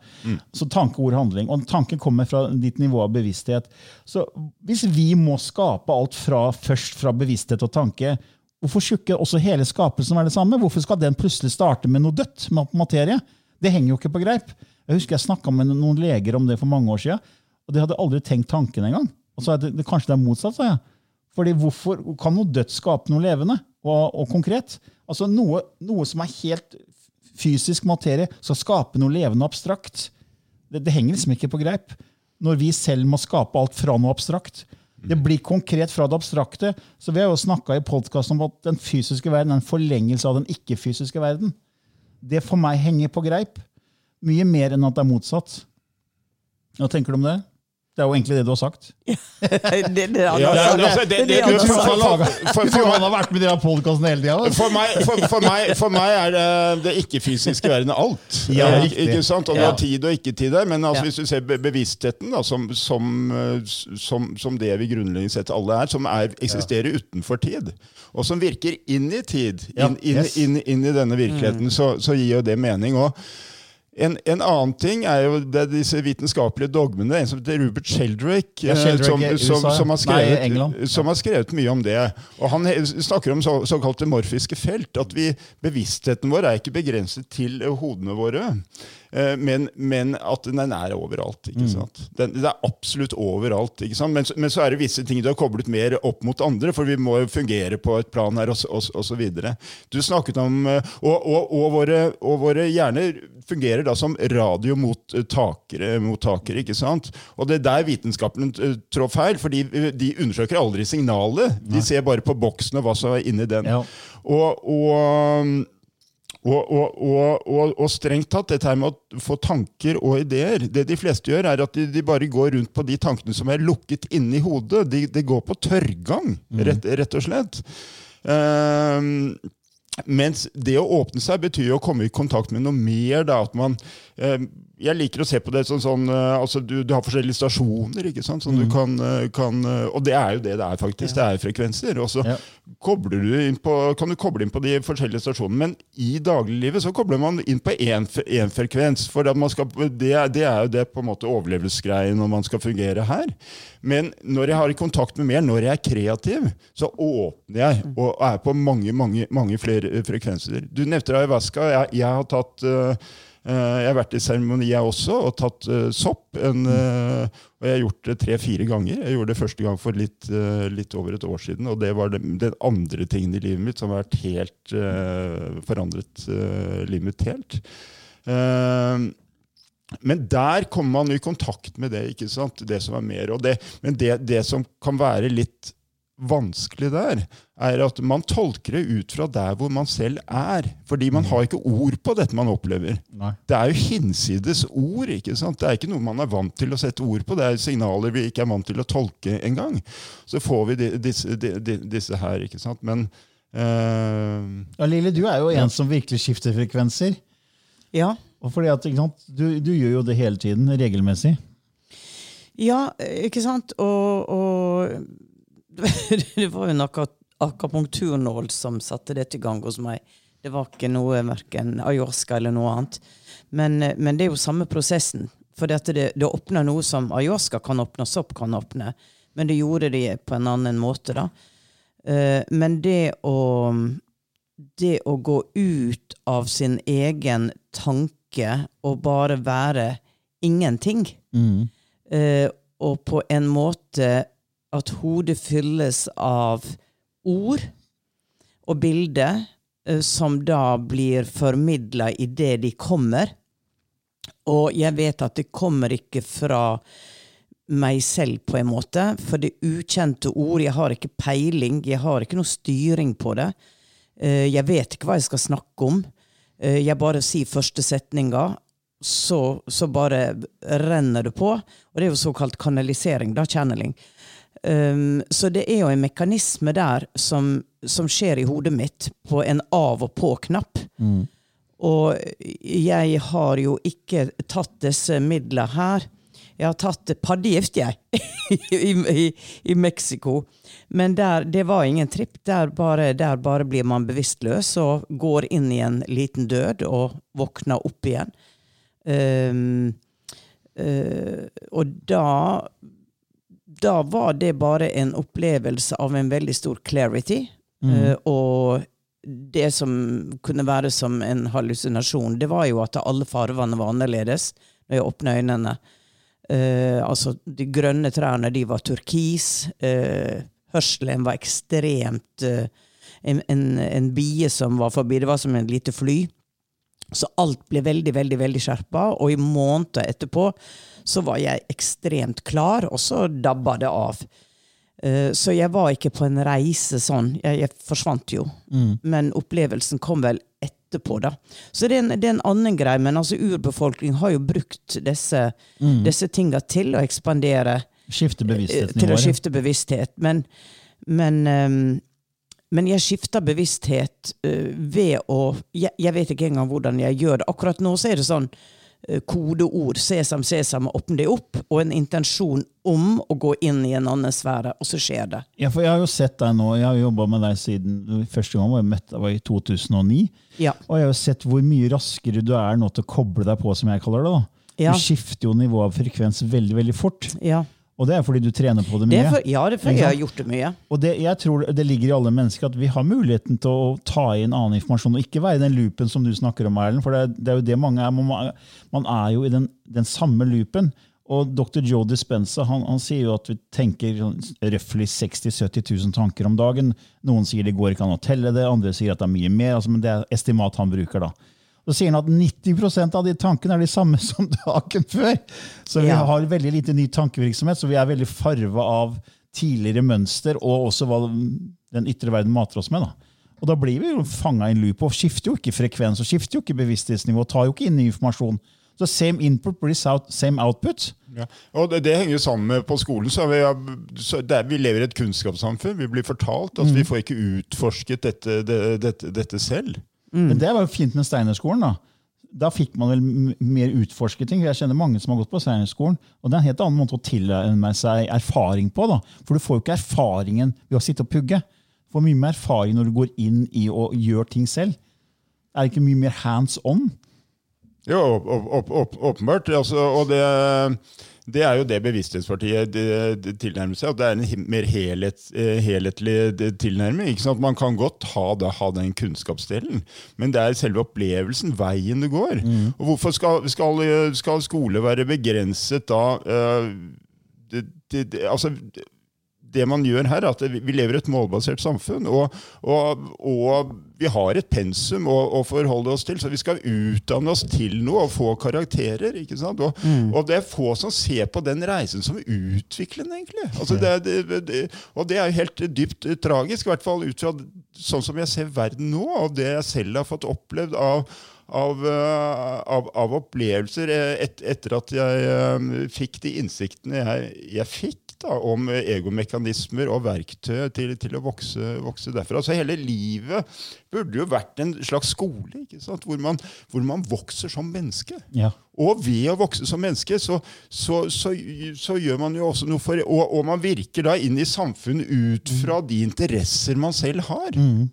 Så tanke, ord, handling. Og tanken kommer fra ditt nivå av bevissthet. Så hvis vi må skape alt fra, først fra bevissthet og tanke, Hvorfor skulle også hele skapelsen være det samme? Hvorfor skal den plutselig starte med noe dødt? med materie? Det henger jo ikke på greip. Jeg husker jeg snakka med noen leger om det for mange år siden, og de hadde aldri tenkt tanken engang. Og så er det, det, kanskje det er motsatt, sa jeg. Fordi hvorfor kan noe dødt skape noe levende og, og konkret? Altså noe, noe som er helt fysisk materie, skal skape noe levende abstrakt. Det, det henger liksom ikke på greip. Når vi selv må skape alt fra noe abstrakt. Det blir konkret fra det abstrakte. Så Vi har jo snakka i podkasten om at den fysiske verden er en forlengelse av den ikke-fysiske verden. Det for meg henger på greip. Mye mer enn at det er motsatt. Hva tenker du om det? Det er jo egentlig det du har sagt. Ja, ja, altså, for- for- for- han har vært med i podkasten hele tida. For meg, for, for, for meg er det, det ikke-fysiske verden alt. Ja, Eh, ikke sant? Og du Ja. har tid og ikke-tid der. Men altså, Ja. hvis du ser bevisstheten da, som, som, eh, som, som det vi grunnleggende sett alle er, som er, eksisterer utenfor tid, og som virker inn i tid, Ja, inn, inn, inn, inn i denne virkeligheten, så, så gir jo det mening. Og en, en annen ting er jo det, er disse vitenskapelige dogmene. En som heter Rupert Sheldrake, Ja, eh, Sheldrake som, som, som, har skrevet, Nei, som har skrevet mye om det. Og Han snakker om så, såkalte morfiske felt. At vi, bevisstheten vår er ikke begrenset til hodene våre. Eh, Men, men at den er overalt. ikke sant? Den, det er absolutt overalt. ikke sant? Men, men så er det visse ting du har koblet mer opp mot andre, for vi må jo fungere på et plan her, videre. Du snakket om eh, Og, og, og, våre, og våre hjerner fungerer da som radiomottakere, mottakere, ikke sant? Og det er der vitenskapen eh, trår feil, for de, de undersøker aldri signalet. De ser bare på boksen og hva som er inni den. Ja. Og, og og, og, og, og, strengt tatt, dette her med å få tanker og ideer Det de fleste gjør, er at de, de bare går rundt på de tankene som er lukket inni i hodet. De, de går på tørrgang, rett, rett og slett. Ehm, mens det å åpne seg betyr jo å komme i kontakt med noe mer. Da, at man, eh, jeg liker å se på det sånn, eh, altså du, du har forskjellige stasjoner, ikke sant? Sånn du kan, eh, kan, eh, og det er jo det det er, faktisk. Det er frekvenser. Og så Ja. du på, kan du koble inn på de forskjellige stasjonene. Men i dagliglivet så kobler man inn på én frekvens. For at man skal, det, det er jo det på en måte overlevelsesgreien når man skal fungere her. Men når jeg har kontakt med mer, når jeg er kreativ, så åpner jeg og er på mange mange, mange flere frekvenser. Du nevnte ayahuasca. Jeg, jeg har tatt eh, jeg har vært i seremoni jeg også, og tatt eh, sopp. En, eh, og jeg har gjort det tre-fire ganger. Jeg gjorde det første gang for litt, eh, litt over et år siden. Og det var den, den andre tingen i livet mitt som har helt eh, forandret eh, livet mitt helt. Eh, men der kommer man i kontakt med det, ikke sant? det som er mer. Det, men det, det som kan være litt vanskelig der, er at man tolker det ut fra der hvor man selv er. Fordi man har ikke ord på dette man opplever. Nei. Det er jo hinsides ord. ikke sant? Det er ikke noe man er vant til å sette ord på. Det er signaler vi ikke er vant til å tolke engang. Så får vi de, disse, de, de, disse her, ikke sant. Men eh, Ja, Lille, du er jo en som virkelig skifter frekvenser. Ja. Og fordi at, ikke sant, du, du gjør jo det hele tiden, regelmessig. Ja, ikke sant? Og, og det var jo en akapunkturnål som satte det til gang hos meg. Det var ikke noe verken ayahuasca eller noe annet. Men, men, det er jo samme prosessen. For det, det åpner noe som ayahuasca kan åpne, sopp kan åpne. Men det gjorde de på en annen måte, da. Eh, men det å Det å gå ut av sin egen tanke og bare være ingenting Mm. Eh, og på en måte at hodet fylles av ord og bilder eh, som da blir formidla idet de kommer. Og jeg vet at det kommer ikke fra meg selv, på en måte, for det er ukjente ord. Jeg har ikke peiling, jeg har ikke noe styring på det. Eh, jeg vet ikke hva jeg skal snakke om. Eh, jeg bare sier første setninga, så, så, bare renner det på. Og det er jo såkalt kanalisering, da, channeling. Um, så det er jo en mekanisme der som, som, skjer i hodet mitt på en av og på-knapp. Mm. Og jeg har jo ikke tatt disse midlene her. Jeg har tatt paddegift, jeg, i, i, i Mexico. Men der, det var ingen tripp. Der bare, der bare blir man bevisstløs og går inn i en liten død og våkner opp igjen. Um, uh, og da Da var det bare en opplevelse av en veldig stor clarity. Mm. Uh, og det som kunne være som en hallusinasjon, det var jo at alle farvene var annerledes når jeg åpna øynene. Uh, altså, de grønne trærne, de var turkis. hørselen var ekstremt en, en, en bie som var forbi, det var som en lite fly. Så alt ble veldig, veldig veldig skjerpa, og i måneder etterpå så var jeg ekstremt klar, og så dabba det av. Uh, så jeg var ikke på en reise sånn. Jeg, jeg forsvant jo. Mm. Men opplevelsen kom vel etterpå, da. Så det er en, det er en annen greie. Men altså, urbefolkningen har jo brukt disse, mm. disse tinga til å ekspandere. Skifte bevisstheten. Til å skifte bevissthet. Men, men um, men jeg skifter bevissthet uh, ved å jeg, jeg, vet ikke engang hvordan jeg gjør det. Akkurat nå så er det sånn kodeord. Sesam, sesam, åpne det opp. Og en intensjon om å gå inn i en annen sfære. Og så skjer det. Ja, for Jeg har jo sett deg nå. Jeg har jobba med deg siden første gang var jeg møtte deg var i 2009. Ja. Og jeg har jo sett hvor mye raskere du er nå til å koble deg på, som jeg kaller det. da. Ja. Du skifter jo nivå av frekvens veldig veldig fort. Ja. Og det er fordi du trener på det mye. Det for, ja, det er fordi jeg har gjort det mye. Og det, jeg tror det ligger i alle mennesker at vi har muligheten til å ta inn annen informasjon, og ikke være i den loopen som du snakker om, Erlend. For det, det, er jo det mange er. Man, man er jo i den, den, samme loopen. Og dr. Joe Dispenza han, han, sier jo at vi tenker sånn røftlig 60 000-70 000 tanker om dagen. Noen sier det går ikke an å telle det, andre sier at det er mye mer. Altså, men det er estimat han bruker. da. Så sier han at 90% av de tankene er de samme som dagen før. Så vi Ja. har veldig lite ny tankevirksomhet, så vi er veldig farva av tidligere mønster og også hva den ytre verden mater oss med. da. Og da blir vi jo fanga i en loop og skifter jo ikke frekvens og skifter jo ikke bevissthetsnivå. og Tar jo ikke inn ny informasjon. Så same input blir out- same output. Ja. Og det, det henger jo sammen med på skolen. så Vi, så det er, vi lever i et kunnskapssamfunn. Vi blir fortalt at vi får ikke utforsket dette, det, dette, dette selv. Men det var jo fint med Steinerskolen. Da Da fikk man vel mer utforske ting. Jeg kjenner mange som har gått på Steinerskolen. Og det er en helt annen måte å tilegne seg erfaring på. da For du får jo ikke erfaringen ved å sitte og pugge. Du får mye mer erfaring når du går inn i og gjør ting selv. Er det ikke mye mer hands on? Jo, åp- åp- åp- åp- åpenbart. Altså, og det, det er jo det Bevissthetspartiet det- det tilnærmer seg. At det er en mer helhet, eh, helhetlig tilnærming. Ikke sant? Man kan godt ha, det, ha den kunnskapsdelen, men det er selve opplevelsen, veien du går. Og hvorfor skal, skal, skal skole være begrenset da uh, det, det, det, altså, det man gjør her, er at vi lever i et målbasert samfunn, og, og, og vi har et pensum å, å forholde oss til, så vi skal utdanne oss til noe og få karakterer. ikke sant? Og, og det er få som ser på den reisen som utviklende, egentlig. Altså det, det, det, og det er jo helt dypt tragisk, i hvert fall ut fra sånn som jeg ser verden nå, og det jeg selv har fått opplevd av av, eh, av, av opplevelser eh, et, etter at jeg eh, fikk de innsiktene jeg, jeg fikk. Da, om egomekanismer og verktøy til, til å vokse, vokse derfra. Altså Hele livet burde jo vært en slags skole? Hvor, man, hvor man vokser som menneske. Ja. Og ved å vokse som menneske, så, så, så, så gjør man jo også noe for og, og, man virker da inn i samfunnet ut fra de interesser man selv har. Mm.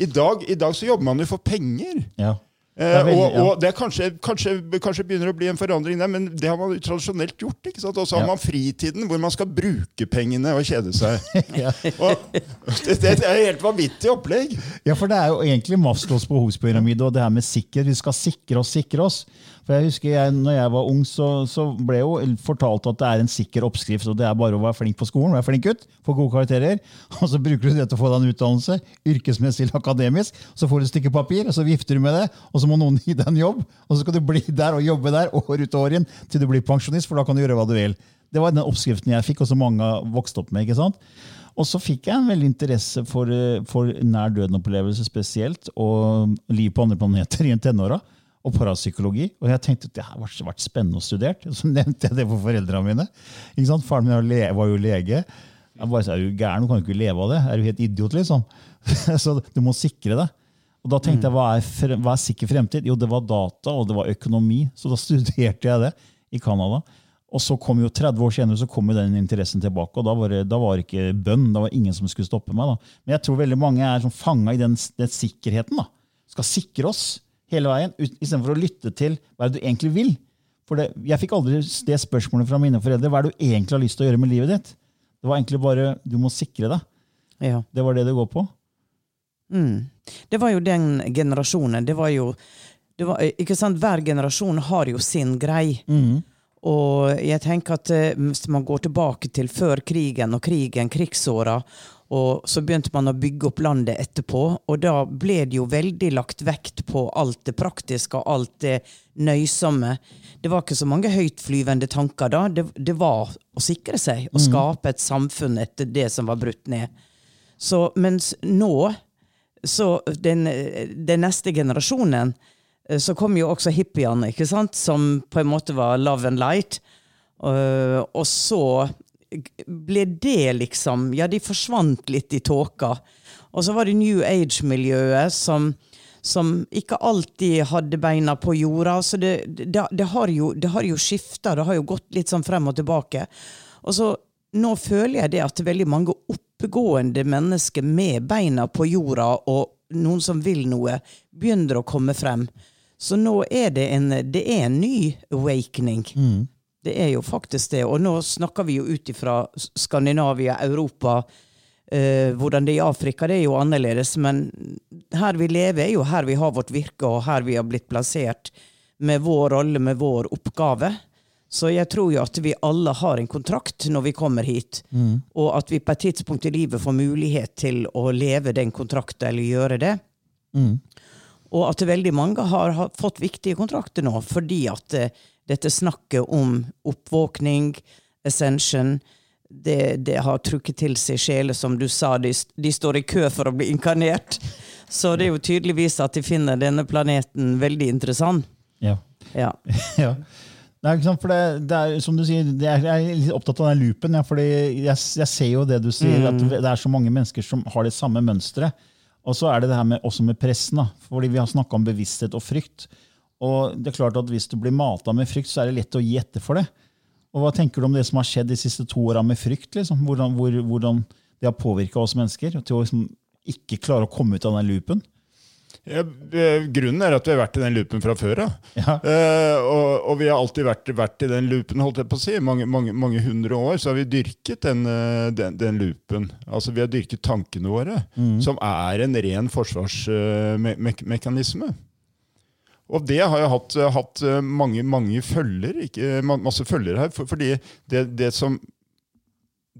I, dag, I dag så jobber man jo for penger. ja. Eh, veldig- og, og det kanskje, kanskje, kanskje begynner å bli en forandring der, men det har man tradisjonelt gjort. ikke sant? Og så har Ja. man fritiden, hvor man skal bruke pengene og kjede seg. Ja. Og det, det er et helt vanvittig opplegg. Ja, for det er jo egentlig Maslows behovspyramide og det her med sikkerhet. Vi skal sikre oss, sikre oss. For jeg husker jeg, når jeg var ung, så, så ble jo fortalt at det er en sikker oppskrift, og det er bare å være flink på skolen, være flink gutt, få gode karakterer, og så bruker du det til å få deg en utdannelse, yrkesmessig eller akademisk, så får du et stykke papir, og så vifter du med det, og så må noen gi deg en jobb, og så skal du bli der og jobbe der år ut og år inn til du blir pensjonist, for da kan du gjøre hva du vil. Det var den oppskriften jeg fikk, og som mange vokste opp med. ikke sant? Og så fikk jeg en veldig interesse for, eh, for nær døden-opplevelse spesielt, og liv på andre planeter i en tenåra, og parapsykologi. Og jeg tenkte at det har vært spennende å studere. Så nevnte jeg det for foreldrene mine. Ikke sant? Faren min var jo lege. Jeg bare sa, er du gæren, du kan jo ikke leve av det. Er du helt idiot, liksom? Så du må sikre deg. Og da tenkte jeg, hva er, fre- hva er sikker fremtid? Jo, det var data, og det var økonomi. Så da studerte jeg det i Canada. Og så kom jo 30 år senere så kom jo den interessen tilbake, og da var det, da var det ikke bønn. Da var ingen som skulle stoppe meg. da. Men jeg tror veldig mange er sånn fanga i den, den sikkerheten. da. Skal sikre oss hele veien, istedenfor å lytte til hva er det du egentlig vil. For det, Jeg fikk aldri det spørsmålet fra mine foreldre. Hva er det du egentlig har lyst til å gjøre med livet ditt? Det var egentlig bare du må sikre deg. Ja. Det var det det går på. Mm. Det var jo den generasjonen. Det var jo det var, ikke sant? Hver generasjon har jo sin grei. Og jeg tenker at eh, hvis man går tilbake til før krigen og krigen, krigsåra, og så begynte man å bygge opp landet etterpå, og da ble det jo veldig lagt vekt på alt det praktiske og alt det nøysomme. Det var ikke så mange høytflyvende tanker da. Det, det var å sikre seg og skape et samfunn etter det som var brutt ned. Så mens nå så den, den neste generasjonen eh, så kom jo også hippiene, ikke sant? som på en måte var love and light. Uh, og så ble det liksom Ja, de forsvant litt i tåka. Og så var det New Age-miljøet som, som ikke alltid hadde beina på jorda. Så det, det, det har jo, det har jo skifta, det har jo gått litt sånn frem og tilbake. Og så nå føler jeg det at veldig mange oppegående mennesker med beina på jorda og noen som vil noe, begynner å komme frem. Så nå er det en, det er en ny awakening. Det er jo faktisk det. Og nå snakker vi jo ut ifra Skandinavia, Europa. Eh, hvordan det er i Afrika, det er jo annerledes. Men her vi lever, er jo her vi har vårt virke, og her vi har blitt plassert med vår rolle, med vår oppgave. Så jeg tror jo at vi alle har en kontrakt når vi kommer hit, og at vi på et tidspunkt i livet får mulighet til å leve den kontrakten eller gjøre det. Og at veldig mange har, har fått viktige kontrakter nå fordi at eh, dette snakket om oppvåkning, ascension, det, det har trukket til seg sjeler, som du sa, de, de står i kø for å bli inkarnert. Så det er jo tydeligvis at de finner denne planeten veldig interessant. Ja. Ja. ja. Nei, ikke sant? For det, det er som du sier, det er, jeg er litt opptatt av den loopen. Ja, fordi jeg, jeg ser jo det du sier, at det er så mange mennesker som har det samme mønsteret. Og så er det det her med, også med pressen. da, fordi Vi har snakka om bevissthet og frykt. Og det er klart at Hvis du blir mata med frykt, så er det lett å gi etter for det. Og Hva tenker du om det som har skjedd de siste to åra med frykt? liksom? Hvordan, hvor, hvordan det har påvirka oss mennesker til å liksom, ikke klare å komme ut av den loopen? Ja, eh, grunnen er at vi har vært i den loopen fra før av. Ja. Eh, og, og vi har alltid vært, vært i den loopen, holdt jeg på å si. Mange, mange, mange hundre år så har vi dyrket den, eh, den, den loopen. Altså Vi har dyrket tankene våre, som er en ren forsvarsmekanisme. Og det har jeg hatt, hatt eh, mange, mange følger, ikke, masse følger her. For, fordi det, det som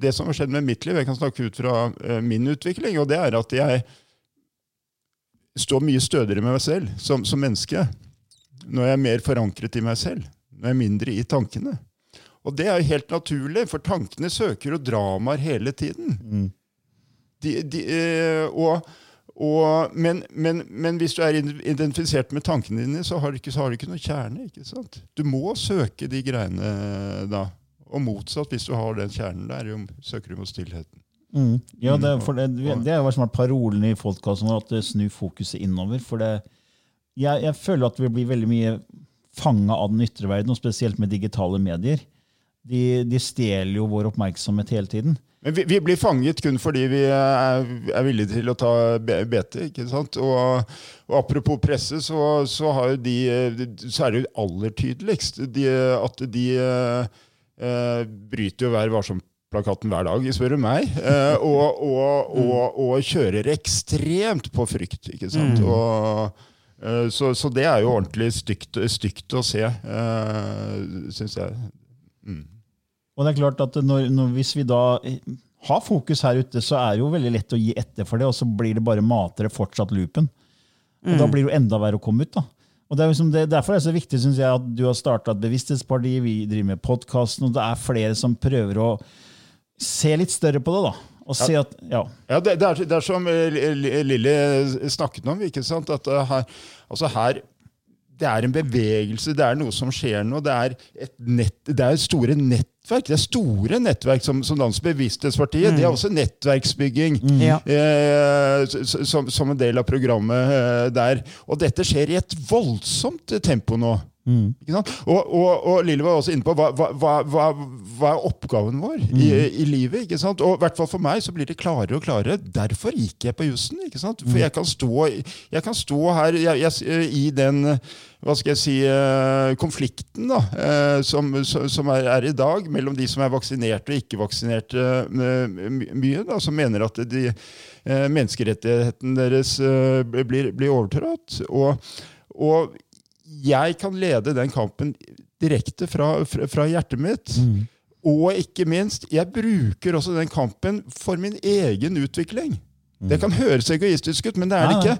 det som har skjedd med mitt liv, jeg kan snakke ut fra eh, min utvikling, og det er at jeg står mye stødigere med meg selv som, som menneske. Når jeg er mer forankret i meg selv. Når jeg er mindre i tankene. Og det er jo helt naturlig, for tankene søker jo dramaer hele tiden. De, de, eh, og, og, men, men, men hvis du er identifisert med tankene dine, så har du ikke, så har du ikke noe kjerne. ikke sant? Du må søke de greiene da. og motsatt, hvis du har den kjernen der, jo, søker du mot stillheten. Mm. Ja, det, for det, det har vært parolen i podkasten vår, at det snur fokuset innover. For det, jeg, jeg føler at vi blir veldig mye fanga av den ytre verden, og spesielt med digitale medier. De, de stjeler jo vår oppmerksomhet hele tiden. Men vi, vi, blir fanget kun fordi vi er, er villige til å ta bete. ikke sant? Og, og apropos presse, så, så, de, så, er det jo aller tydeligst de, at de eh, bryter jo Vær varsom-plakaten hver dag, spør du meg. Eh, og, og, og, kjører ekstremt på frykt. ikke sant? Mm. Og Eh, så, så, det er jo ordentlig stygt, stygt å se, eh, syns jeg. Mm. Og det er klart at når, når, Hvis vi da har fokus her ute, så er det jo veldig lett å gi etter for det, og så blir det bare matere fortsatt loopen. Og mm. Da blir det jo enda verre å komme ut. da. Og det er liksom det, Derfor er det så viktig synes jeg, at du har starta et bevissthetsparti, vi driver med podkasten, og det er flere som prøver å se litt større på det. da. Og si at, ja. ja det, det, er, det, er, som eh, Lilly snakket om. ikke sant? At eh, her, altså her det er en bevegelse, det er noe som skjer nå. Det er, et nett, det er store nettverk. Det er store nettverk som, som Dans Bevissthetspartiet. Mm. Det er også nettverksbygging mm. eh, som, som, en del av programmet eh, der. Og dette skjer i et voldsomt tempo nå. Mm. Og, og, og Lille var også inne på hva, hva, hva, hva er oppgaven vår mm. i, i, livet. ikke sant? Og i hvert fall for meg så blir det klarere og klarere. Derfor gikk jeg på jussen. ikke sant? For mm. jeg kan stå, jeg kan stå her jeg, jeg, i den hva skal jeg si, eh, konflikten da, eh, som, som er, er, i dag, mellom de som er vaksinerte og ikke-vaksinerte mye, da, som mener at de, eh, menneskerettigheten deres blir, blir overtrådt. Og, og jeg kan lede den kampen direkte fra, fra, fra hjertet mitt. Mm. Og ikke minst, jeg bruker også den kampen for min egen utvikling. Det kan høres egoistisk ut, men det er det ikke.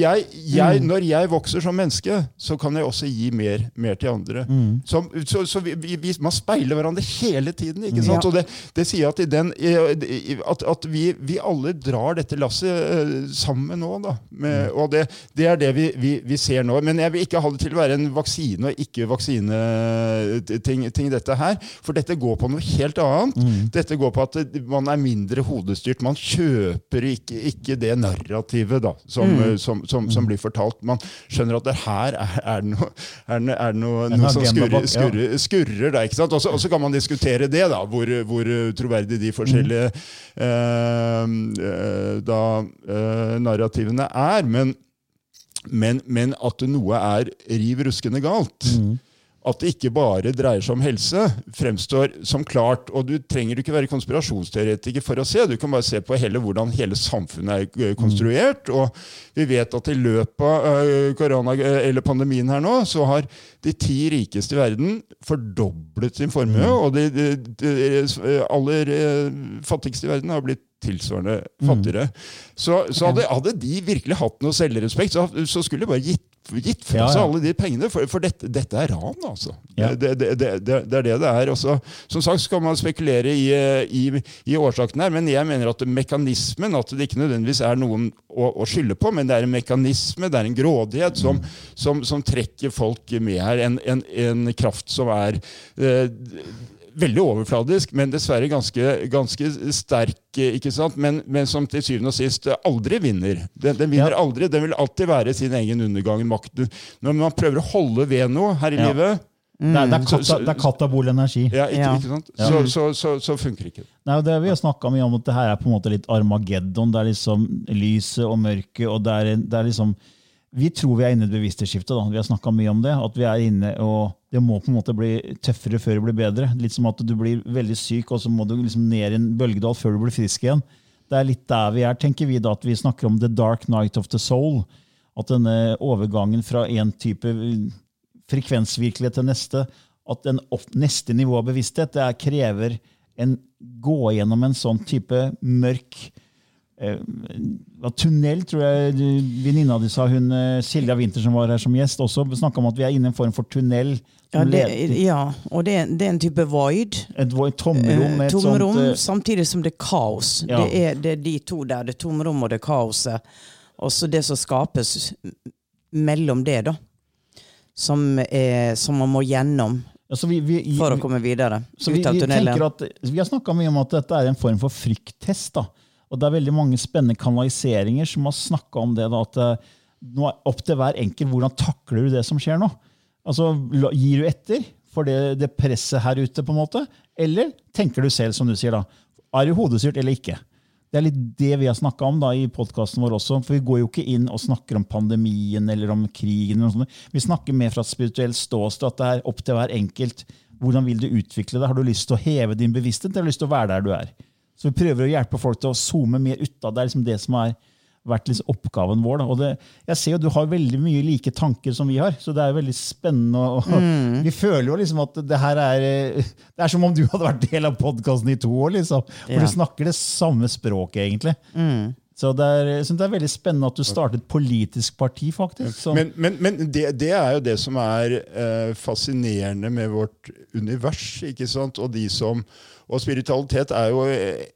Jeg, jeg, mm. når jeg vokser som menneske, så kan jeg også gi mer, mer til andre. Mm. Så, så, så vi, vi, man speiler hverandre hele tiden. ikke sant? Ja. Og det, det, sier at, den, at, at vi, vi, alle drar dette lasset uh, sammen nå. Da. Med, mm. Og det, det, er det vi, ser nå. Men jeg vil ikke ha det til å være en vaksine og ikke-vaksineting, ting, dette her. For dette går på noe helt annet. Mm. Dette går på at man er mindre hodestyrt. Man kjøper ikke ikke det narrativet da, som, mm. Eh, som, som, som, blir fortalt. Man skjønner at det her er, er det noe, er, er noe, noe som skurrer, skurrer, skurrer der. ikke sant? Og så kan man diskutere det, da, hvor, hvor troverdig de forskjellige mm. eh, da, eh, narrativene er. Men, men, men, at noe er riv ruskende galt. Mm at det ikke bare dreier seg om helse, fremstår som klart. Og du trenger ikke være konspirasjonsteoretiker for å se. Du kan bare se på hele, hvordan hele samfunnet er konstruert. Og vi vet at i løpet av korona, eller pandemien her nå, så har de ti rikeste i verden fordoblet sin formue. Og de, de, de aller fattigste i verden har blitt tilsvarende fattigere. Så, så hadde, hadde, de virkelig hatt noe selvrespekt, så, så skulle de bare gitt gitt fra ja, ja. alle de pengene, for, for dette, dette, er ran, altså. Ja. Det, det, det, det, er det det er. Også, som sagt skal man spekulere i, i, i årsaken her, men jeg mener at mekanismen At det ikke nødvendigvis er noen å, å skylde på, men det er en mekanisme, det er en grådighet, som, mm. som, som trekker folk med her. En, en, en kraft som er eh, veldig overfladisk, men dessverre ganske, ganske sterk. ikke sant? Men, men, som til syvende og sist aldri vinner. Den, den vinner ja. aldri. Den vil alltid være sin egen undergang. Makten. Når man prøver å holde ved noe her i ja. livet Mm. Det, er, det, er kata, det, er katabol energi. Ja, ikke, ikke sant? Ja. Så, så, så, så, funker ikke Nei, det Vi har snakka mye om at det her er på en måte litt Armageddon. Det er liksom lyset og mørket. og det er, det er liksom vi tror vi er inne i et bevissthetsskifte. Vi har snakka mye om det. At vi er inne, og det må på en måte bli tøffere før det blir bedre. Litt som at du blir veldig syk, og så må du liksom ned i en bølgedal før du blir frisk igjen. Det er litt der vi er, tenker vi da, at vi snakker om the dark night of the soul. At denne overgangen fra én type frekvensvirkelighet til neste, at den neste nivå av bevissthet det er, krever en gå gjennom en sånn type mørk Eh, tunnel, tror jeg venninna di sa, hun eh, Silja Winther som var her som gjest, også snakka om at vi er inne i en form for tunnel. Ja, det, ja, og det, det, er en type void. Et void, tomrom. Et tomrom sånt, samtidig som det er kaos. Ja. Det, er, det, er, de to der. Det tomrom og det kaoset. Og så det som skapes mellom det, da. Som, er, som man må gjennom Altså, vi, vi, for å komme videre. så vi, ut av vi, tunnelen. vi har snakka mye om at dette er en form for frykttest. da. Og det er veldig mange spennende kanaliseringer som har snakka om det. da, at eh, nå er opp til hver enkelt hvordan takler du det som skjer nå. Altså, Gir du etter for det, det presset her ute, på en måte? Eller tenker du selv, som du sier, da. Er du hodestyrt eller ikke? Det er litt det vi har snakka om da i podkasten vår også. For vi går jo ikke inn og snakker om pandemien eller om krigen. eller noe sånt. Vi snakker mer fra et spirituelt ståsted, at det er opp til hver enkelt. Hvordan vil du utvikle det? Har du lyst til å heve din bevissthet, eller har du lyst til å være der du er? Så vi prøver å hjelpe folk til å zoome mer ut av det. er liksom det som har vært liksom oppgaven vår. Da. Og det, jeg ser jo Du har veldig mye like tanker som vi har, så det er veldig spennende. Og, Mm. Vi føler jo liksom at det her er Det er som om du hadde vært del av podkasten i to år. liksom. For Ja. Mm. du snakker det samme språket, egentlig. Så det er, jeg synes det er veldig spennende at du startet et politisk parti, faktisk. Så, Men, men, men det, det er jo det som er eh, fascinerende med vårt univers. ikke sant? Og, de som, og spiritualitet er jo eh,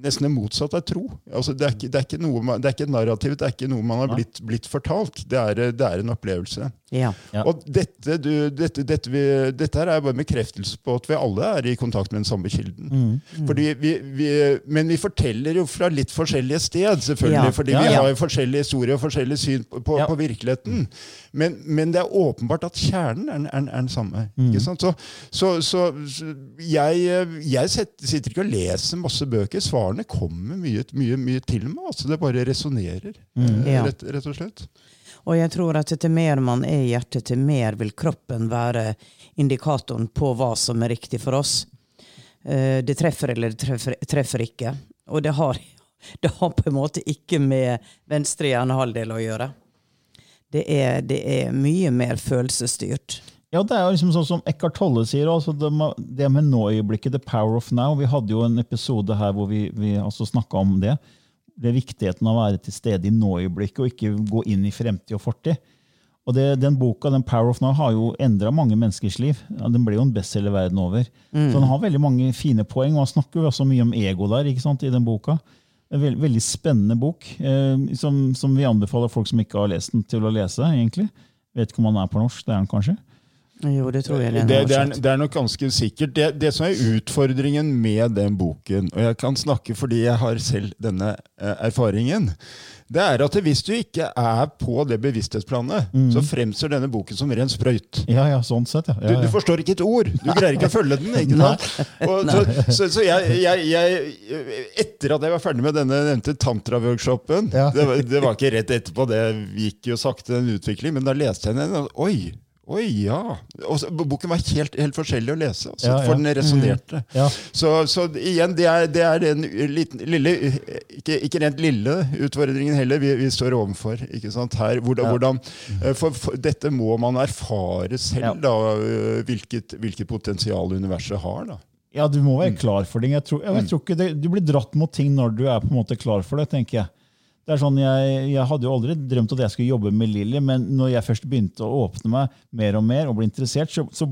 nesten det motsatte av tro. Altså, det, er ikke, det, er ikke noe man, det er ikke et narrativ, det er ikke noe man har blitt, blitt fortalt. Det er, det er en opplevelse. Ja. Ja. Og dette, du, dette, dette, vi, dette her er bare bekreftelse på at vi alle er i kontakt med den samme kilden. Mm. Fordi vi, vi, men vi forteller jo fra litt forskjellige sted, selvfølgelig. Ja. Fordi Ja, vi har jo forskjellige historier og forskjellig syn på, på, Ja. på virkeligheten. Men, men det er åpenbart at kjernen er, er, er den samme. Mm. Ikke sant? Så, så, så, så jeg, jeg sitter ikke og leser masse bøker. Svarene kommer mye, mye, mye til meg. Altså det bare resonnerer, Mm. eh, Ja. rett, rett og slett. Og jeg tror at til mer man er i hjertet, til mer vil kroppen være indikatoren på hva som er riktig for oss. Eh, Det treffer eller det treffer, treffer ikke. Og det har, det har på en måte ikke med venstre hjernehalvdel å gjøre. Det er, det er mye mer følelsesstyrt. Ja, det er jo liksom sånn som Eckhart Tolle sier, altså det, med, det med nå-øyeblikket, the power of now. Vi hadde jo en episode her hvor vi, vi altså snakka om det. Det er viktigheten av å være til stede i nå-øyeblikket og ikke gå inn i fremtid og fortid. Og det, Den boka den Power of Now har jo endra mange menneskers liv. Den ble jo en bestselger verden over. Så Den har veldig mange fine poeng, og han snakker jo også mye om ego der ikke sant, i den boka. En veld, veldig spennende bok, eh, som, som vi anbefaler folk som ikke har lest den, til å lese. egentlig. Vet ikke om han er på norsk. Det er han kanskje? Jo, det tror jeg Det, det, er, det er nok ganske sikkert. Det, det som er utfordringen med den boken, og jeg kan snakke fordi jeg har selv denne eh, erfaringen, det er at hvis du ikke er på det bevissthetsplanet, så fremstår denne boken som ren sprøyt. Ja, ja, sånn sett, ja. Du, ja, du du, forstår ikke et ord. Du greier ikke å følge den. ikke sant? Og, så så, så jeg, jeg, jeg, etter at jeg var ferdig med denne nevnte tantra-workshopen Ja. det, var, det var ikke rett etterpå, det gikk jo sakte, den utvikling, men da leste jeg den. og Oi! Oi, ja. Og boken var helt, helt forskjellig å lese, altså, Ja, ja. for den resonnerte. Ja. Så, så igjen, det er, det er den liten, lille, ikke, ikke rent lille utfordringen heller, vi, vi står overfor. ikke sant, her. Hvordan, hvordan, eh, for, for dette må man erfare selv, da, eh, hvilket, hvilket potensial universet har. da. Ja, du må være klar for ting. Jeg tror, jeg, tror ikke det, Du blir dratt mot ting når du er på en måte klar for det, tenker jeg. Det er sånn, jeg, jeg hadde jo aldri drømt at jeg skulle jobbe med Lilly, men når jeg først begynte å åpne meg mer og mer og ble interessert, så, så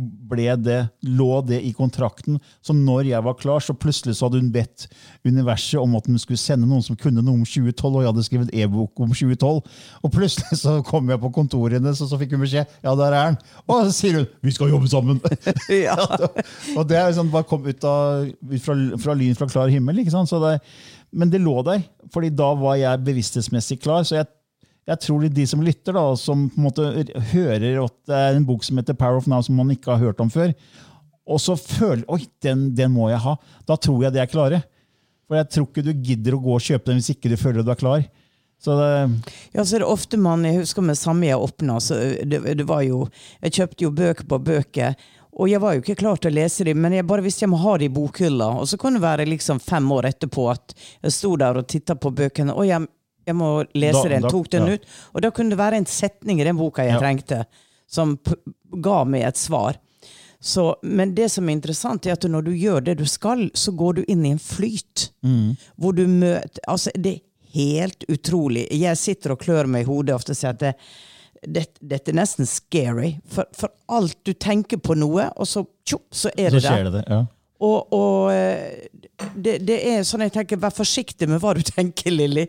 det, lå det i kontrakten. Så når jeg var klar, så plutselig så hadde hun bedt universet om at hun skulle sende noen som kunne noe om 2012, og jeg hadde skrevet e-bok om 2012. Og plutselig så kom jeg på kontoret hennes, og så fikk hun beskjed ja, der er han. Og så sier hun vi skal jobbe sammen. Ja. og det er liksom bare kom ut, av, ut fra, fra lyn fra klar himmel. ikke sant? Så det, men det lå der, fordi da var jeg bevissthetsmessig klar. Så jeg, jeg tror de som lytter, da, som på en måte hører at det er en bok som heter Power of Now, som man ikke har hørt om før, og så føler oi, den, den må jeg ha, da tror jeg de er klare. For jeg tror ikke du gidder å gå og kjøpe den hvis ikke du føler du er klar. Så det, Ja, så er ofte man, Jeg husker med samme jeg åpna, så det, det var jo Jeg kjøpte jo bøker på bøker. Og jeg var jo ikke klar til å lese dem, men jeg bare visste jeg må ha dem i bokhylla. Og så kan det være liksom fem år etterpå at jeg sto der og titta på bøkene. Og jeg, jeg må lese Da- den. da- Tok den ja. ut. Og da kunne det være en setning i den boka jeg Ja. trengte, som ga meg et svar. Så, men det som er interessant, er at når du gjør det du skal, så går du inn i en flyt. Hvor du møter Altså, det er helt utrolig. Jeg sitter og klør meg i hodet ofte og sier at det, det, dette er nesten scary. For, for alt du tenker på noe, og så, tjopp, så er så det skjer der. det. ja. Og, og eh, det, det er sånn jeg tenker, vær forsiktig med hva du tenker, Lilly.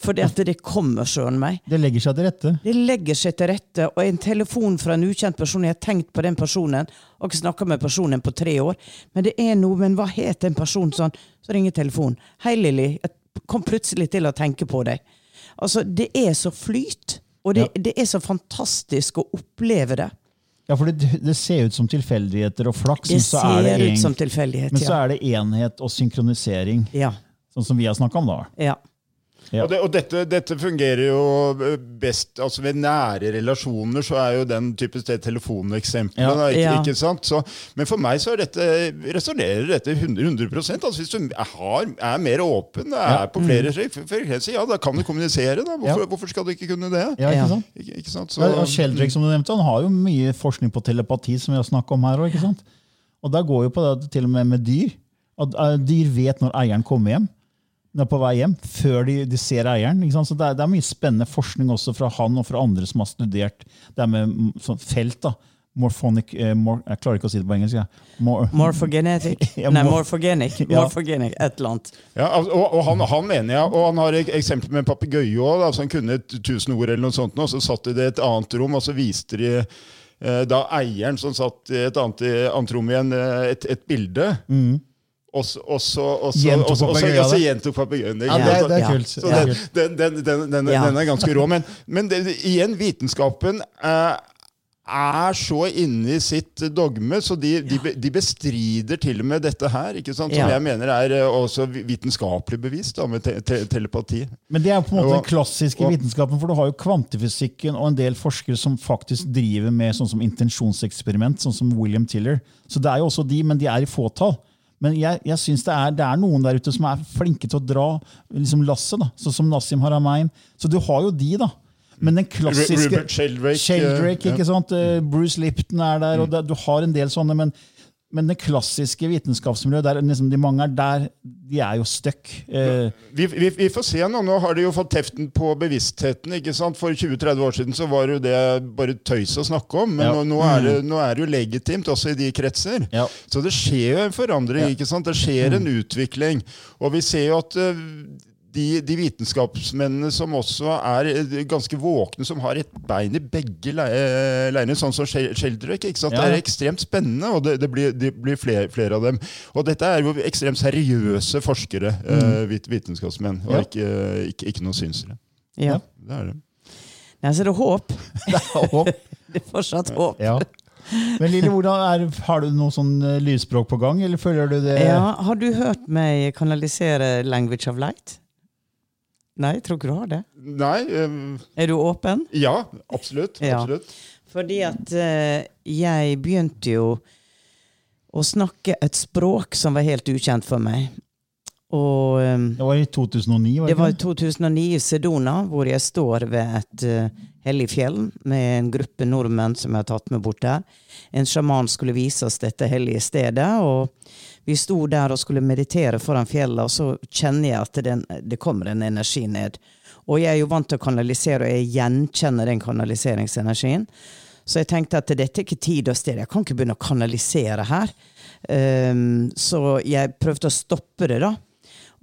For det, det kommer søren meg. Det legger seg til rette. Det legger seg til rette, og en telefon fra en ukjent person Jeg har tenkt på den personen, og ikke snakka med personen på tre år. Men det er noe, men hva het en person sånn? Så ringer telefonen. Hei, Lilly. Jeg kom plutselig til å tenke på deg. Altså, det er så flyt. Og det, det er så fantastisk å oppleve det. Ja, for det, det ser ut som tilfeldigheter og flaks, Det men så er det, en, men så er det enhet og synkronisering, Ja. sånn som vi har snakka om da. ja. Ja. Og, det, og dette, dette fungerer jo best altså Ved nære relasjoner så er jo den type sted telefoneksemplene. Ja. Ikke, Ja. ikke sant? Så, men for meg så er dette, resonnerer dette 100, 100 altså Hvis du har, er mer åpen, er Ja. på flere frekvenser, ja, da kan du kommunisere. da. Hvorfor, Ja. hvorfor skal du ikke kunne det? Ja, ikke sant? Ikke, ikke sant? Så, Ja, og Sheldrake, som du nevnte, han har jo mye forskning på telepati, som vi har snakket om her også, ikke sant? Og der går jo på det til og med med dyr. At eh, dyr vet når eieren kommer hjem, er på vei hjem, før de, de ser eieren. Ikke sant? Så det er, det er mye spennende forskning også fra han og fra andre som har studert det med mm, sånn felt. da. Morphonic, eh, mor, jeg klarer ikke å si det på engelsk. Ja. Mor, Morphogenetic. Ja, Nei, mor- morphogenic. Morphogenic, et eller annet. Ja, og, og han, han mener jeg, og han har ek- eksempel med en papegøye òg. Altså han kunne et tusen ord, eller noe sånt, og så satt de det i et annet rom, og så viste de eh, da eieren som satt i et annet, annet rom igjen, eh, et, et bilde. Så, og så, Gjentok papegøyen det? det. ja, det, er- kult. Så den, den, den, den, den, Ja. den er ganske rå. Men, men det, igjen, vitenskapen eh, er så inne i sitt dogme, så de, de, de bestrider til og med dette her, ikke sant? som Ja. jeg mener er eh, også vitenskapelig bevist da, med te te telepati. Men det er på en måte Og- den klassiske og- vitenskapen, for du har jo kvantefysikken og en del forskere som faktisk driver med sånn som intensjonseksperiment, sånn som William Tiller. Så det er jo også de, men de er i fåtall. Men jeg, jeg synes det det er noen der ute som er flinke til å dra liksom lasset, sånn som Nassim Haramein. Så du har jo de, da. Men den klassiske Rupert Sheldrake, Sheldrake, eh, Bruce Lipton er der, og det, du har en del sånne. men men det klassiske vitenskapsmiljøet, der liksom de mange er der, de er jo stuck. Eh, Vi, vi, vi får se nå. Nå har de jo fått teften på bevisstheten. ikke sant? For 20-30 år siden så var jo det bare tøys å snakke om. Men Ja. nå, nå, er det, nå er det jo legitimt også i de kretser. Ja. Så det skjer jo en forandring. Ikke sant? Det skjer en utvikling. Og vi ser jo at eh, de, de vitenskapsmennene som også er eh, ganske våkne, som har et bein i begge eh, leirene, sånn som Shel- ikke sant? Ja. Det er ekstremt spennende, og det, det blir, det blir flere, flere av dem. Og dette er jo ekstremt seriøse forskere, mm. vitenskapsmenn, og Ja. ikke, ikke, ikke noen synsere. Ja. Det er det. Nei, så det er håp. det er håp. Det er fortsatt håp. Ja. Men Lille, hvordan er, har du noe sånn eh, lysspråk på gang, eller føler du det Ja, har du hørt meg kanalisere 'Language of Light'? Nei, jeg tror ikke du har det. Nei Um, Er du åpen? Ja, absolutt. Ja. absolutt. Fordi at uh, jeg begynte jo å snakke et språk som var helt ukjent for meg. Og um, Det var i 2009? var det det var i 2009 i Sedona, hvor jeg står ved et uh, hellig fjell med en gruppe nordmenn som jeg har tatt med bort der. En sjaman skulle vise oss dette hellige stedet, og vi sto der og skulle meditere foran fjellet, og så kjenner jeg at den, det kommer en energi ned. Og jeg er jo vant til å kanalisere, og jeg gjenkjenner den kanaliseringsenergien. Så jeg tenkte at dette er ikke tid og sted. Jeg kan ikke begynne å kanalisere her. Um, så jeg prøvde å stoppe det, da.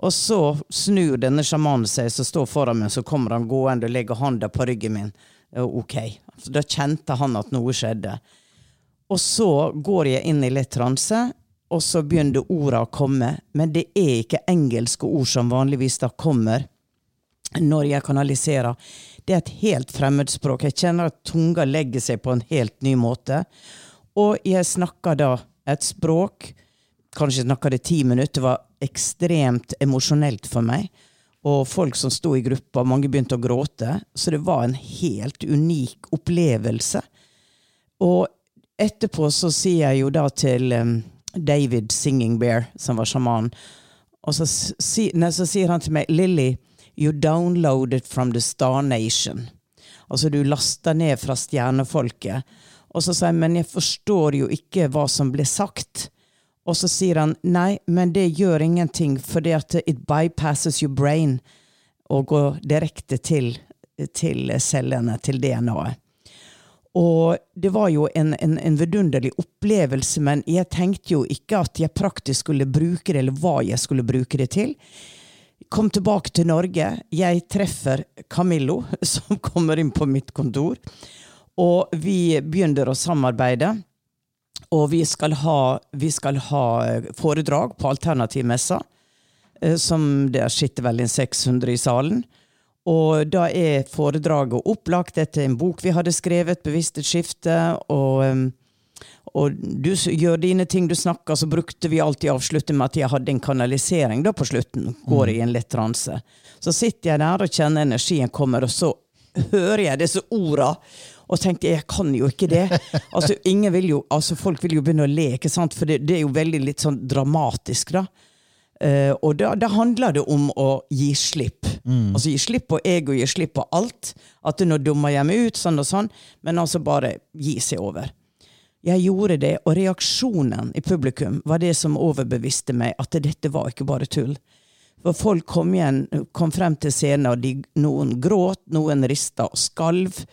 Og så snur denne sjamanen seg, som står foran meg, så kommer han gående og legger handa på ryggen min. Ok. Da kjente han at noe skjedde. Og så går jeg inn i litt transe, og så begynner orda å komme. Men det er ikke engelske ord som vanligvis da kommer når jeg kanaliserer. Det er et helt fremmedspråk. Jeg kjenner at tunga legger seg på en helt ny måte. Og jeg snakker da et språk Kanskje snakka det ti minutter. Det var ekstremt emosjonelt for meg. Og folk som sto i gruppa, mange begynte å gråte. Så det var en helt unik opplevelse. Og etterpå så sier jeg jo da til David Singing Bear, som var sjaman, og så, si, nei, så sier han til meg Lilly, you downloaded from the Star Nation. Altså, du lasta ned fra stjernefolket. Og så sier jeg, men jeg forstår jo ikke hva som ble sagt. Og så sier han nei, men det gjør ingenting, fordi at it bypasses your brain og går direkte til, til cellene, til DNA-et. Og det var jo en, en, en vidunderlig opplevelse, men jeg tenkte jo ikke at jeg praktisk skulle bruke det, eller hva jeg skulle bruke det til. Kom tilbake til Norge. Jeg treffer Camillo, som kommer inn på mitt kontor. Og vi begynner å samarbeide. Og vi skal ha, vi skal ha foredrag på Alternativmessa, eh, som der sitter vel en 600 i salen. Og da er foredraget opplagt etter en bok vi hadde skrevet, 'Bevisst et skifte'. Og, um, og du gjør dine ting, du snakker, så brukte vi alltid avslutte med at jeg hadde en kanalisering da på slutten. Går i en lett transe. Så sitter jeg der og kjenner energien kommer, og så hører jeg disse orda. Og tenkte jeg kan jo ikke det. Altså, ingen vil jo, altså Folk vil jo begynne å le, ikke sant? for det, det er jo veldig litt sånn dramatisk. da. Uh, og da, da, handler det om å gi slipp. Mm. Altså Gi slipp på ego, gi slipp på alt. At du nå dummer hjemme ut, sånn og sånn. Men altså bare gi seg over. Jeg gjorde det, og reaksjonen i publikum var det som overbeviste meg at dette var ikke bare tull. For folk kom, igjen, kom frem til scenen, og de, noen gråt, noen rista og skalv.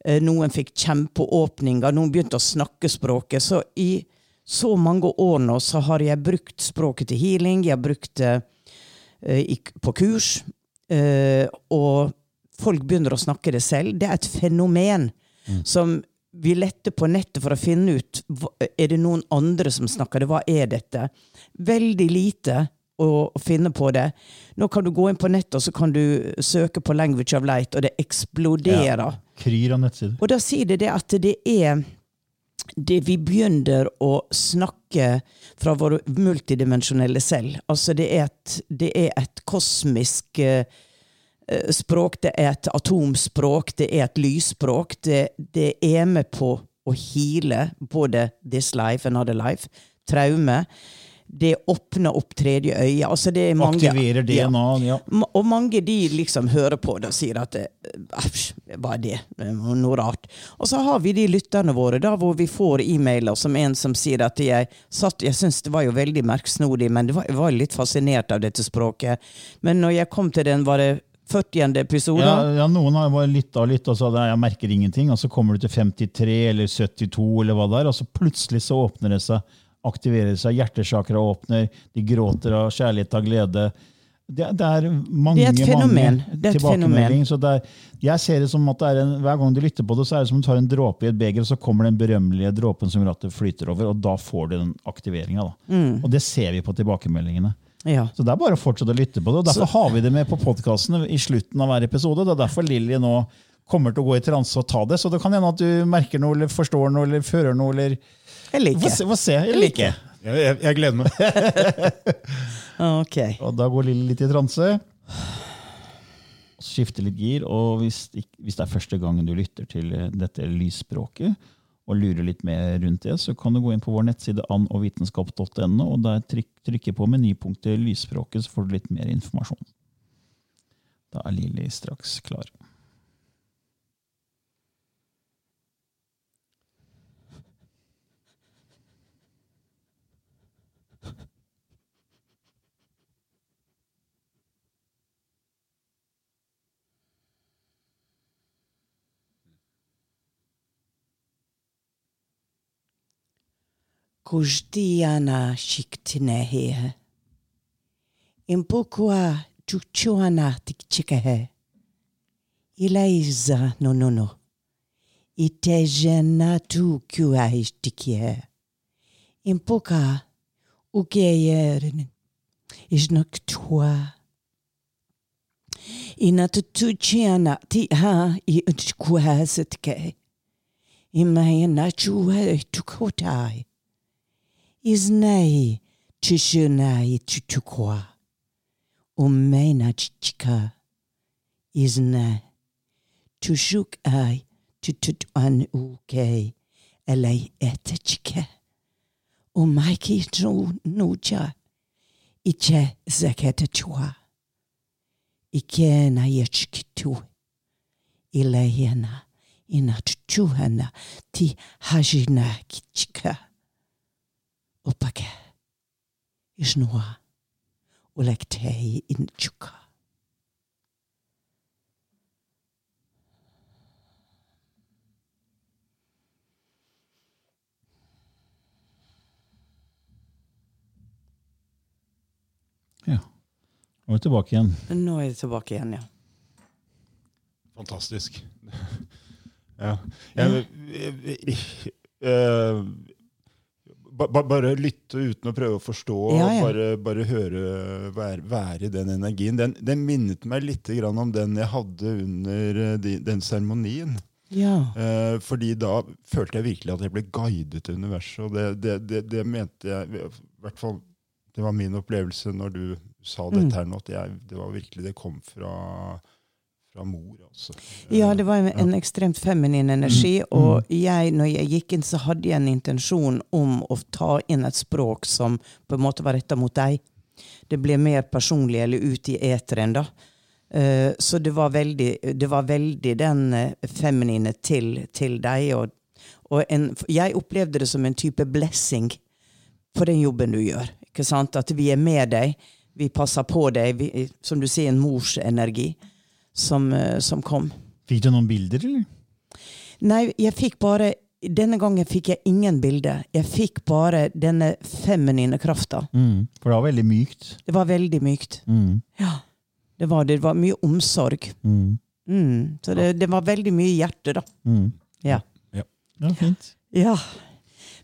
Uh, noen fikk kjempeåpninger, noen begynte å snakke språket. Så i så mange år nå så har jeg brukt språket til healing, jeg har brukt det uh, på kurs, uh, og folk begynner å snakke det selv. Det er et fenomen mm. som vi letter på nettet for å finne ut er det noen andre som snakker det. Hva er dette? Veldig lite å finne på det. Nå kan du gå inn på nettet og så kan du søke på 'language of light', og det eksploderer. Ja, kryr av nettsider. Og da sier det det at det er det vi begynner å snakke fra vår multidimensjonelle selv. Altså det er et, det er et kosmisk eh, språk, det er et atomspråk, det er et lysspråk. Det, det er med på å heale både this life and other life. Traume det åpner opp tredje øye. Altså mange, Aktiverer DNA, ja. ja. Og mange de liksom hører på det og sier at æsj, hva er det? Noe rart. Og så har vi de lytterne våre da, hvor vi får e-mailer som en som sier at jeg satt Jeg syns det var jo veldig merksnodig, men var, jeg var litt fascinert av dette språket. Men når jeg kom til den, var det 40. episode. Ja, ja, noen har bare lytta og litt, og sa det, jeg merker ingenting. Og så kommer du til 53 eller 72, eller hva det er, og så plutselig så åpner det seg aktiverer seg, hjertesakra åpner, de gråter av kjærlighet og glede. Det, det, er mange, det er et fenomen. Så er, jeg ser det som at det en, Hver gang du lytter på det, så er det som om du tar en dråpe i et beger, og så kommer den berømmelige dråpen som gjør at det flyter over, og da får du den aktiveringa. Mm. Og det ser vi på tilbakemeldingene. Ja. Så det er bare å fortsette å lytte på det. og Derfor så. har vi det med på podkasten i slutten av hver episode. Det er derfor Lilly nå kommer til å gå i transe og ta det. Så det kan hende at du merker noe, eller forstår noe, eller fører noe, eller eller liker. Få se, Jeg liker. Jeg, jeg, jeg, gleder meg. ok. Og Da går Lilly litt i transe. Skifter litt gir. og hvis, hvis, det er første gangen du lytter til eh, dette lysspråket, og lurer litt mer rundt det, så kan du gå inn på vår nettside annovitenskap.no, og der tryk, trykke på menypunktet 'lysspråket', så får du litt mer informasjon. Da er Lilly straks klar. Kujdiana shiktinehe. Impukua chuchuana tikchikehe. Ilaiza no no no. Itejena tu kua ishtikie. Impuka ukeyerin isnaktua. Inatutuchiana ti ha i utkuhasetke. Imayana chua tukotai. Iznae chishunai chuchukwa. Omena chichika. Isna. Tushuk ai tututuan uke. Elei etechike. Omaiki tru nucha. Iche zeketechua. Ikena yechkitu. Ileyena. Inatuchuhana ti hajina kichika. oppake yishnuwa ulektei inchuka. Ja. Nå er vi tilbake igjen. Nå er vi tilbake igjen, ja. Fantastisk. ja. Jeg, jeg, jeg, jeg ba, bare lytte uten å prøve å forstå, Ja, ja. Bare, bare høre være, være i den energien. Den, den minnet meg litt grann om den jeg hadde under eh, de, den seremonien. Ja. Eh, fordi da følte jeg virkelig at jeg ble guidet til universet. Og det, det, det, det mente jeg i hvert fall, Det var min opplevelse når du sa dette her nå, at jeg, det var virkelig det kom fra, fra mor. altså. Ja, det var en, en ekstremt feminin energi. Mm. Og jeg, når jeg gikk inn, så hadde jeg en intensjon om å ta inn et språk som på en måte var retta mot deg. Det ble mer personlig eller ut i eteren, da. Eh, så det var veldig, det var veldig den eh, feminine til, til deg. Og, og en, jeg opplevde det som en type blessing på den jobben du gjør. Ikke sant? At vi er med deg, vi passer på deg. Vi, som du sier, en morsenergi som, eh, som kom. Fikk du noen bilder, eller? Nei, jeg fikk bare Denne gangen fikk jeg ingen bilder. Jeg fikk bare denne feminine krafta. Mm. For det var veldig mykt. Det var veldig mykt. Mm. Ja, det var det. Var mye omsorg. Mm. Mm. Så det, det var veldig mye hjerte, da. Mm. Ja. Ja, fint. ja.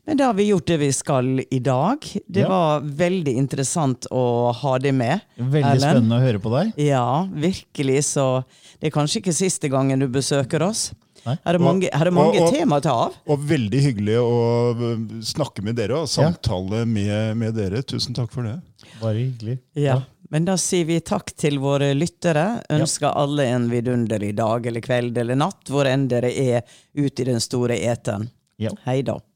Men da har vi gjort det vi skal i dag. Det Ja. var veldig interessant å ha deg med. Veldig Ellen. spennende å høre på deg. Ja, virkelig. Så det er kanskje ikke siste gangen du besøker oss. Nei. Her er mange, her er mange og- og- tema å ta av. Og veldig hyggelig å øh, snakke med dere og samtale med, med dere. Tusen takk for det. Bare hyggelig. Ja. Men da sier vi takk til våre lyttere. Ønsker alle en vidunderlig dag eller kveld eller natt, hvor enn dere er ute i den store eten. Ja. Hei da.